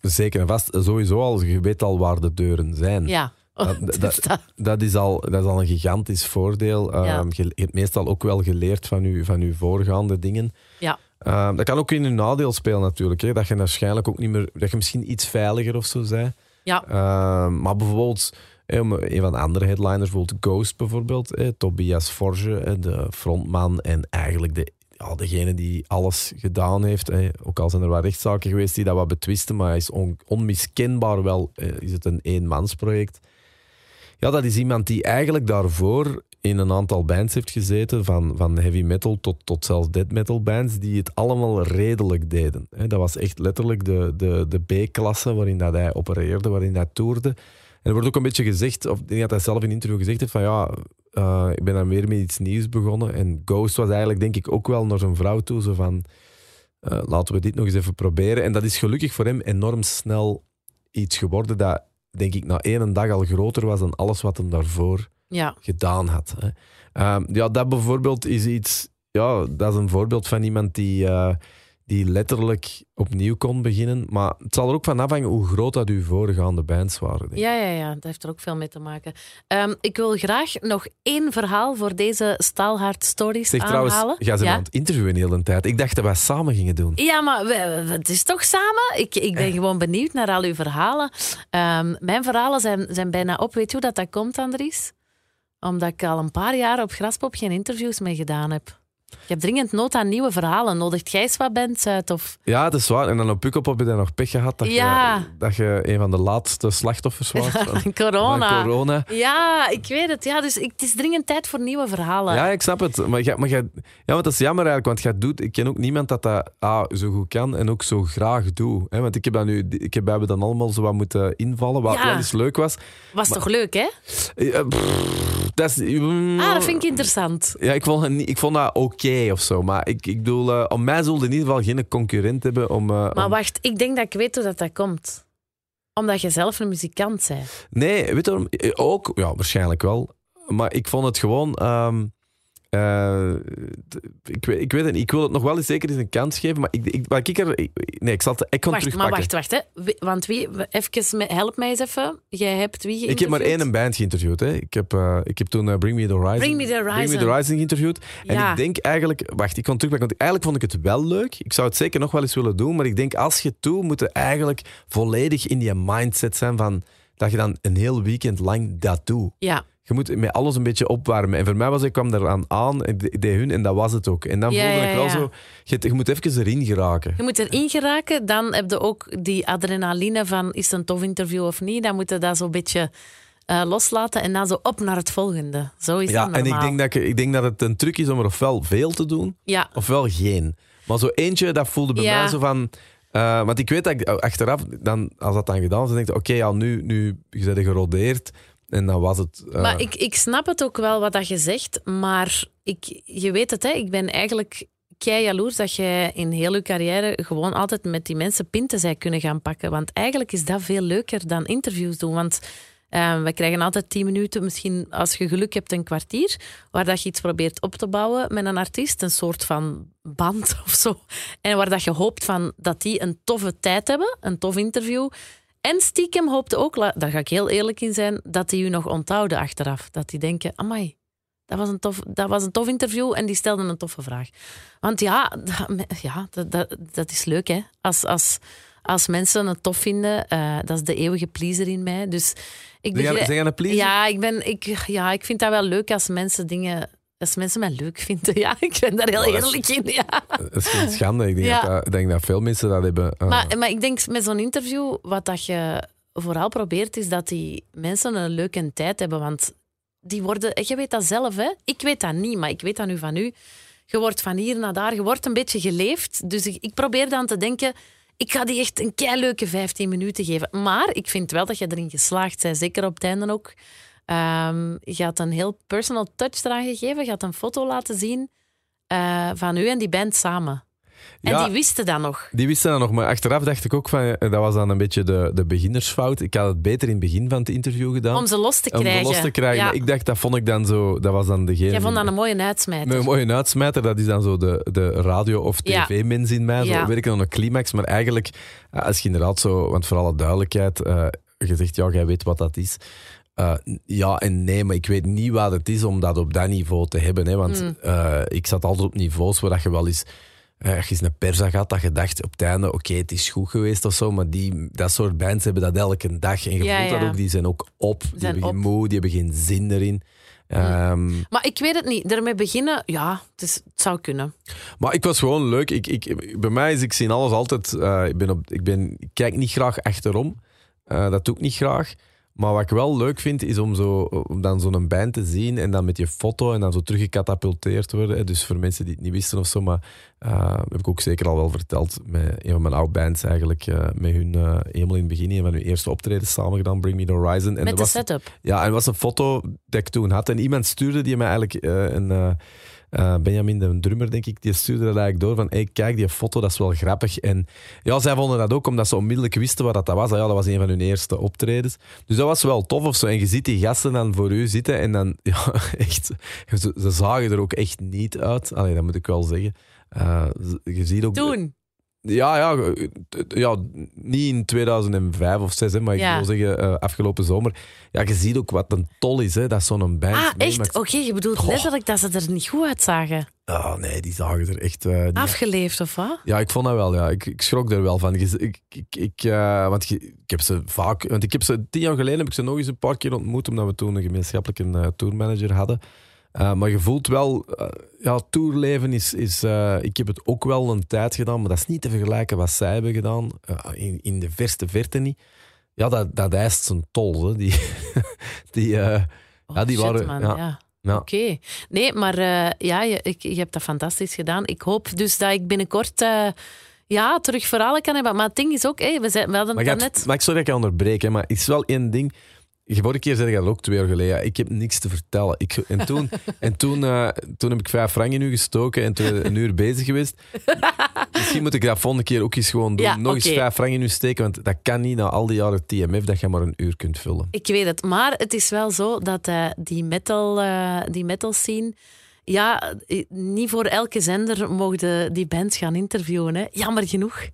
zeker en vast, sowieso al, je weet al waar de deuren zijn. Ja. Dat- Dus dat- dat- Dat, is al, dat is al een gigantisch voordeel. Ja. Ehm, je hebt meestal ook wel geleerd van je, van uw voorgaande dingen. Ja. Ehm, dat kan ook in je nadeel spelen natuurlijk. Hè. Dat je waarschijnlijk ook niet meer, dat je misschien iets veiliger of zo bent. Ja. Maar bijvoorbeeld, een van de andere headliners, bijvoorbeeld Ghost bijvoorbeeld, hè, Tobias Forge, hè, de frontman en eigenlijk de, degene die alles gedaan heeft. Ook al zijn er wat rechtszaken geweest die dat wat betwisten, maar hij is on- onmiskenbaar wel, eh, is het een eenmansproject. Ja, dat is iemand die eigenlijk daarvoor in een aantal bands heeft gezeten, van, van heavy metal tot, tot zelfs death metal bands, die het allemaal redelijk deden. Dat was echt letterlijk de, de, de B-klasse waarin dat hij opereerde, waarin hij toerde. En er wordt ook een beetje gezegd, of ik denk dat hij zelf in een interview gezegd heeft, van ja, eh, ik ben dan weer met iets nieuws begonnen. En Ghost was eigenlijk denk ik ook wel naar zijn vrouw toe, zo van, eh, laten we dit nog eens even proberen. En dat is gelukkig voor hem enorm snel iets geworden dat, denk ik, na één dag al groter was dan alles wat hem daarvoor ja. gedaan had. Hè. Ehm, ja, dat bijvoorbeeld is iets. Ja, dat is een voorbeeld van iemand die, eh, die letterlijk opnieuw kon beginnen. Maar het zal er ook van afhangen hoe groot dat uw voorgaande bands waren. denk ik. Ja, ja, ja, dat heeft er ook veel mee te maken. Ehm, ik wil graag nog één verhaal voor deze Staalhard Stories Zeg trouwens, aanhalen. ga ze ja? aan het interviewen de hele tijd. Ik dacht dat wij samen gingen doen. Ja, maar we- we- het is toch samen? Ik, ik ben gewoon benieuwd naar al uw verhalen. Ehm, mijn verhalen zijn, zijn bijna op. Weet je hoe dat, dat komt, Andries? Omdat ik al een paar jaar op Graspop geen interviews mee gedaan heb. Ik heb dringend nood aan nieuwe verhalen. Nodigt jij eens wat bands uit? Of... Ja, dat is waar. En dan op Pukkelpop heb je dan nog pech gehad dat, Ja. je, dat je een van de laatste slachtoffers was van, Corona. Ja, ik weet het. Ja, dus ik, het is dringend tijd voor nieuwe verhalen. Ja, ik snap het. Maar, jij- maar jij- ja, want dat is jammer eigenlijk, want jij doet, ik ken ook niemand dat dat ah, zo goed kan en ook zo graag doet. Hè? Want ik heb dat nu, ik heb, we hebben dan allemaal zo wat moeten invallen, wat Ja. wel eens leuk was. Was toch leuk, hè? Eh, pff, dat is, mm, Ah, dat vind ik interessant. Ja, ik vond, het niet- ik vond dat oké of zo. Maar ik, ik bedoel, eh, om mij zulde in ieder geval geen concurrent hebben om... eh, Maar om- wacht, ik denk dat ik weet hoe dat, dat komt. Omdat je zelf een muzikant bent. Nee, weet je waarom? Eh, Ook, ja, waarschijnlijk wel. Maar ik vond het gewoon... ehm, eh, ik, weet, ik weet het niet. Ik wil het nog wel eens zeker eens een kans geven. Maar ik, ik, wat ik er... ik- nee, ik zal het ik kan Wacht, maar terugpakken. wacht, wacht. Hè. Want wie, even, help mij eens even. Jij hebt wie Ik heb maar één band geïnterviewd. Hè. Ik, heb, eh, ik heb toen eh, Bring Me The Horizon, Bring Me The Bring Me The Horizon. Horizon geïnterviewd. En Ja. ik denk eigenlijk... Wacht, ik kan terugpakken. Want eigenlijk vond ik het wel leuk. Ik zou het zeker nog wel eens willen doen. Maar ik denk, als je het doet, moet je eigenlijk volledig in die mindset zijn van... Dat je dan een heel weekend lang dat doet. Ja, Je moet met alles een beetje opwarmen. En voor mij was ik kwam eraan aan, ik de- deed hun en dat was het ook. En dan Ja, voelde ja, ik wel ja. zo, je, je moet even erin geraken. je moet erin geraken. Dan heb je ook die adrenaline van is het een tof interview of niet. Dan moet je dat zo'n beetje eh, loslaten en dan zo op naar het volgende. Zo is Ja, en ik denk, dat ik, ik denk dat het een truc is om er ofwel veel te doen, ofwel geen. Maar zo eentje, dat voelde bij mij zo van... eh, want ik weet dat ik achteraf, dan, als dat dan gedaan is, dan denk ik, oké, ja, nu, nu je bent gerodeerd. En dan was het... eh, maar ik, ik snap het ook wel wat dat je zegt. Maar ik, je weet het, hè, ik ben eigenlijk kei jaloers dat jij in heel je carrière gewoon altijd met die mensen pinten zij kunnen gaan pakken. Want eigenlijk is dat veel leuker dan interviews doen. Want eh, we krijgen altijd tien minuten, misschien als je geluk hebt een kwartier, waar dat je iets probeert op te bouwen met een artiest, een soort van band of zo. En waar dat je hoopt van dat die een toffe tijd hebben, een tof interview. En stiekem hoopte ook, daar ga ik heel eerlijk in zijn, dat die u nog onthouden achteraf. Dat die denken, amai, dat was een tof, dat was een tof interview en die stelden een toffe vraag. Want ja, dat, ja, dat, dat, dat is leuk hè. Als, als, als mensen het tof vinden, eh, dat is de eeuwige pleaser in mij. Dus ik jij- zeg jij een pleaser? ja, ik ben, ik, ja, ik vind dat wel leuk als mensen dingen... Als mensen mij leuk vinden, ja. Ik ben daar heel is- eerlijk in, ja. Dat is geen schande. Ik denk, Ja. dat, ik denk dat veel mensen dat hebben. eh, Maar, maar ik denk met zo'n interview, wat dat je vooral probeert, is dat die mensen een leuke tijd hebben. Want die worden, je weet dat zelf, hè? Ik weet dat niet, maar ik weet dat nu van u. Je wordt van hier naar daar, je wordt een beetje geleefd. Dus ik, ik probeer dan te denken, ik ga die echt een leuke 15 minuten geven. Maar ik vind wel dat je erin geslaagd bent, zeker op het einde ook. Ehm, je had een heel personal touch eraan gegeven. Je had een foto laten zien eh, van u en die band samen. En Ja. die wisten dat nog. Die wisten dat nog, maar achteraf dacht ik ook van, eh, dat was dan een beetje de, de beginnersfout. Ik had het beter in het begin van het interview gedaan. Om ze los te om krijgen. ze los te krijgen. Ja. Ik dacht, dat vond ik dan zo, dat was dan degene... Jij vond dat een mooie uitsmijter. Met een mooie uitsmijter, dat is dan zo de, de radio- of tv-mens in mij. Zo Ja. werken dan een climax. Maar eigenlijk, eh, als je inderdaad zo, want voor alle duidelijkheid, je zegt, ja, jij weet wat dat is. Eh, ja en nee, maar ik weet niet wat het is om dat op dat niveau te hebben. Hè, want Mm. eh, ik zat altijd op niveaus waar dat je wel eens... eh, als je eens een persa gaat, dat je dacht op het einde, oké, het is goed geweest of zo, maar die, dat soort bands hebben dat elke dag. En je Ja, voelt dat ja. ook, die zijn ook op, die hebben geen op. Mm. moe, die hebben geen zin erin. Ehm, Maar ik weet het niet. Ermee beginnen, ja, het, is, het zou kunnen. Maar ik was gewoon leuk. Ik, ik, bij mij is ik zie alles altijd. ik, ben op, ik, ben, ik kijk niet graag achterom. Dat doe ik niet graag. Maar wat ik wel leuk vind, is om, zo, om dan zo'n band te zien en dan met je foto en dan zo teruggecatapulteerd worden. Dus voor mensen die het niet wisten of zo, maar eh, heb ik ook zeker al wel verteld met een van mijn oude bands eigenlijk, eh, met hun eh, helemaal in het begin, een van hun eerste optredens samen gedaan, Bring Me The Horizon. En Met de was, setup. ja, en was een foto dat ik toen had. En iemand stuurde die mij eigenlijk een. Eh, Benjamin, de drummer, denk ik, die stuurde dat eigenlijk door van hey, kijk, die foto, dat is wel grappig. En ja, zij vonden dat ook, omdat ze onmiddellijk wisten wat dat was. Ah Ja, dat was een van hun eerste optredens. Dus dat was wel tof of zo. En je ziet die gasten dan voor u zitten en dan, ja, echt, ze, zagen er ook echt niet uit. Allee, dat moet ik wel zeggen. Ze- je ziet ook... Ja, ja, eh, ja, niet in 2005 of 6, hè, maar ik wil zeggen eh, afgelopen zomer. Ja, je ziet ook wat een tol is, hè, dat zo'n band Ah, echt? Oké, je bedoelt Goh. letterlijk dat ze er niet goed uitzagen. Ah, nee, die zagen er echt... die- Afgeleefd of wat? Ja, ik vond dat wel. Ja. Ik, ik schrok er wel van. Ik, ik, ik, want je- ik heb ze vaak... Want ik heb ze tien jaar geleden heb ik ze nog eens een paar keer ontmoet, omdat we toen een gemeenschappelijke tourmanager hadden. Eh, maar je voelt wel... eh, ja, tourleven is... is eh, ik heb het ook wel een tijd gedaan, maar dat is niet te vergelijken wat zij hebben gedaan. In, in de verste verte niet. Ja, dat, dat eist zijn tol. Hè. Die, die, Oh, Ja, die shit, waren- man, ja. ja. ja. Oké. Nee, maar ja, je, ik, je hebt dat fantastisch gedaan. Ik hoop dus dat ik binnenkort ja, terug verhalen kan hebben. Maar het ding is ook, hé, we, zijn, we hadden Maar, het net... maar ik sorry dat ik je onderbreek, hè, maar het is wel één ding. De vorige keer zei je dat ook twee jaar geleden. Ik heb niks te vertellen. Ik, en toen, en toen, eh, toen heb ik vijf frank in u gestoken en toen een uur bezig geweest. Misschien moet ik dat volgende keer ook eens gewoon doen. Ja, Nog eens vijf frank in u steken, want dat kan niet na al die jaren TMF dat je maar een uur kunt vullen. Ik weet het, maar het is wel zo dat eh, die, metal, eh, die metal scene... Ja, niet voor elke zender mogen die bands gaan interviewen. Hè. Jammer genoeg.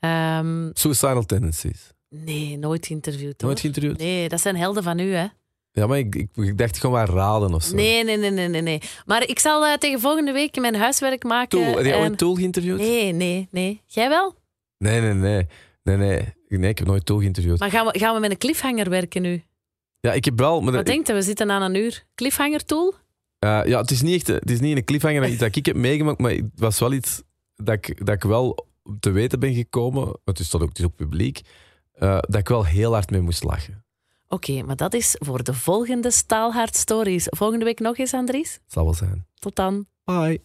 Ehm, Suicidal tendencies. Nee, nooit geïnterviewd. Nooit hoor. geïnterviewd? Nee, dat zijn helden van u, hè. Ja, maar ik, ik, ik dacht gewoon wel raden of zo. Nee, nee, nee, nee, nee, nee. Maar ik zal eh, tegen volgende week mijn huiswerk maken. Tool. Heb jij en- ooit Tool geïnterviewd? Nee, nee, nee. Jij wel? nee, nee. nee. Nee, nee. Nee, ik heb nooit Tool geïnterviewd. Maar gaan we, gaan we met een cliffhanger werken nu? Ja, ik heb wel... Maar Wat denkt u? We zitten aan een uur. Cliffhanger tool? Eh, ja, het is niet echt, het is niet een cliffhanger dat dat ik heb meegemaakt, maar het was wel iets dat ik, dat ik wel te weten ben gekomen. Het is, tot ook, het is ook publiek. Eh, dat ik wel heel hard mee moest lachen. Oké, maar dat is voor de volgende Staalhard Stories. Volgende week nog eens, Andries. Zal wel zijn. Tot dan. Bye.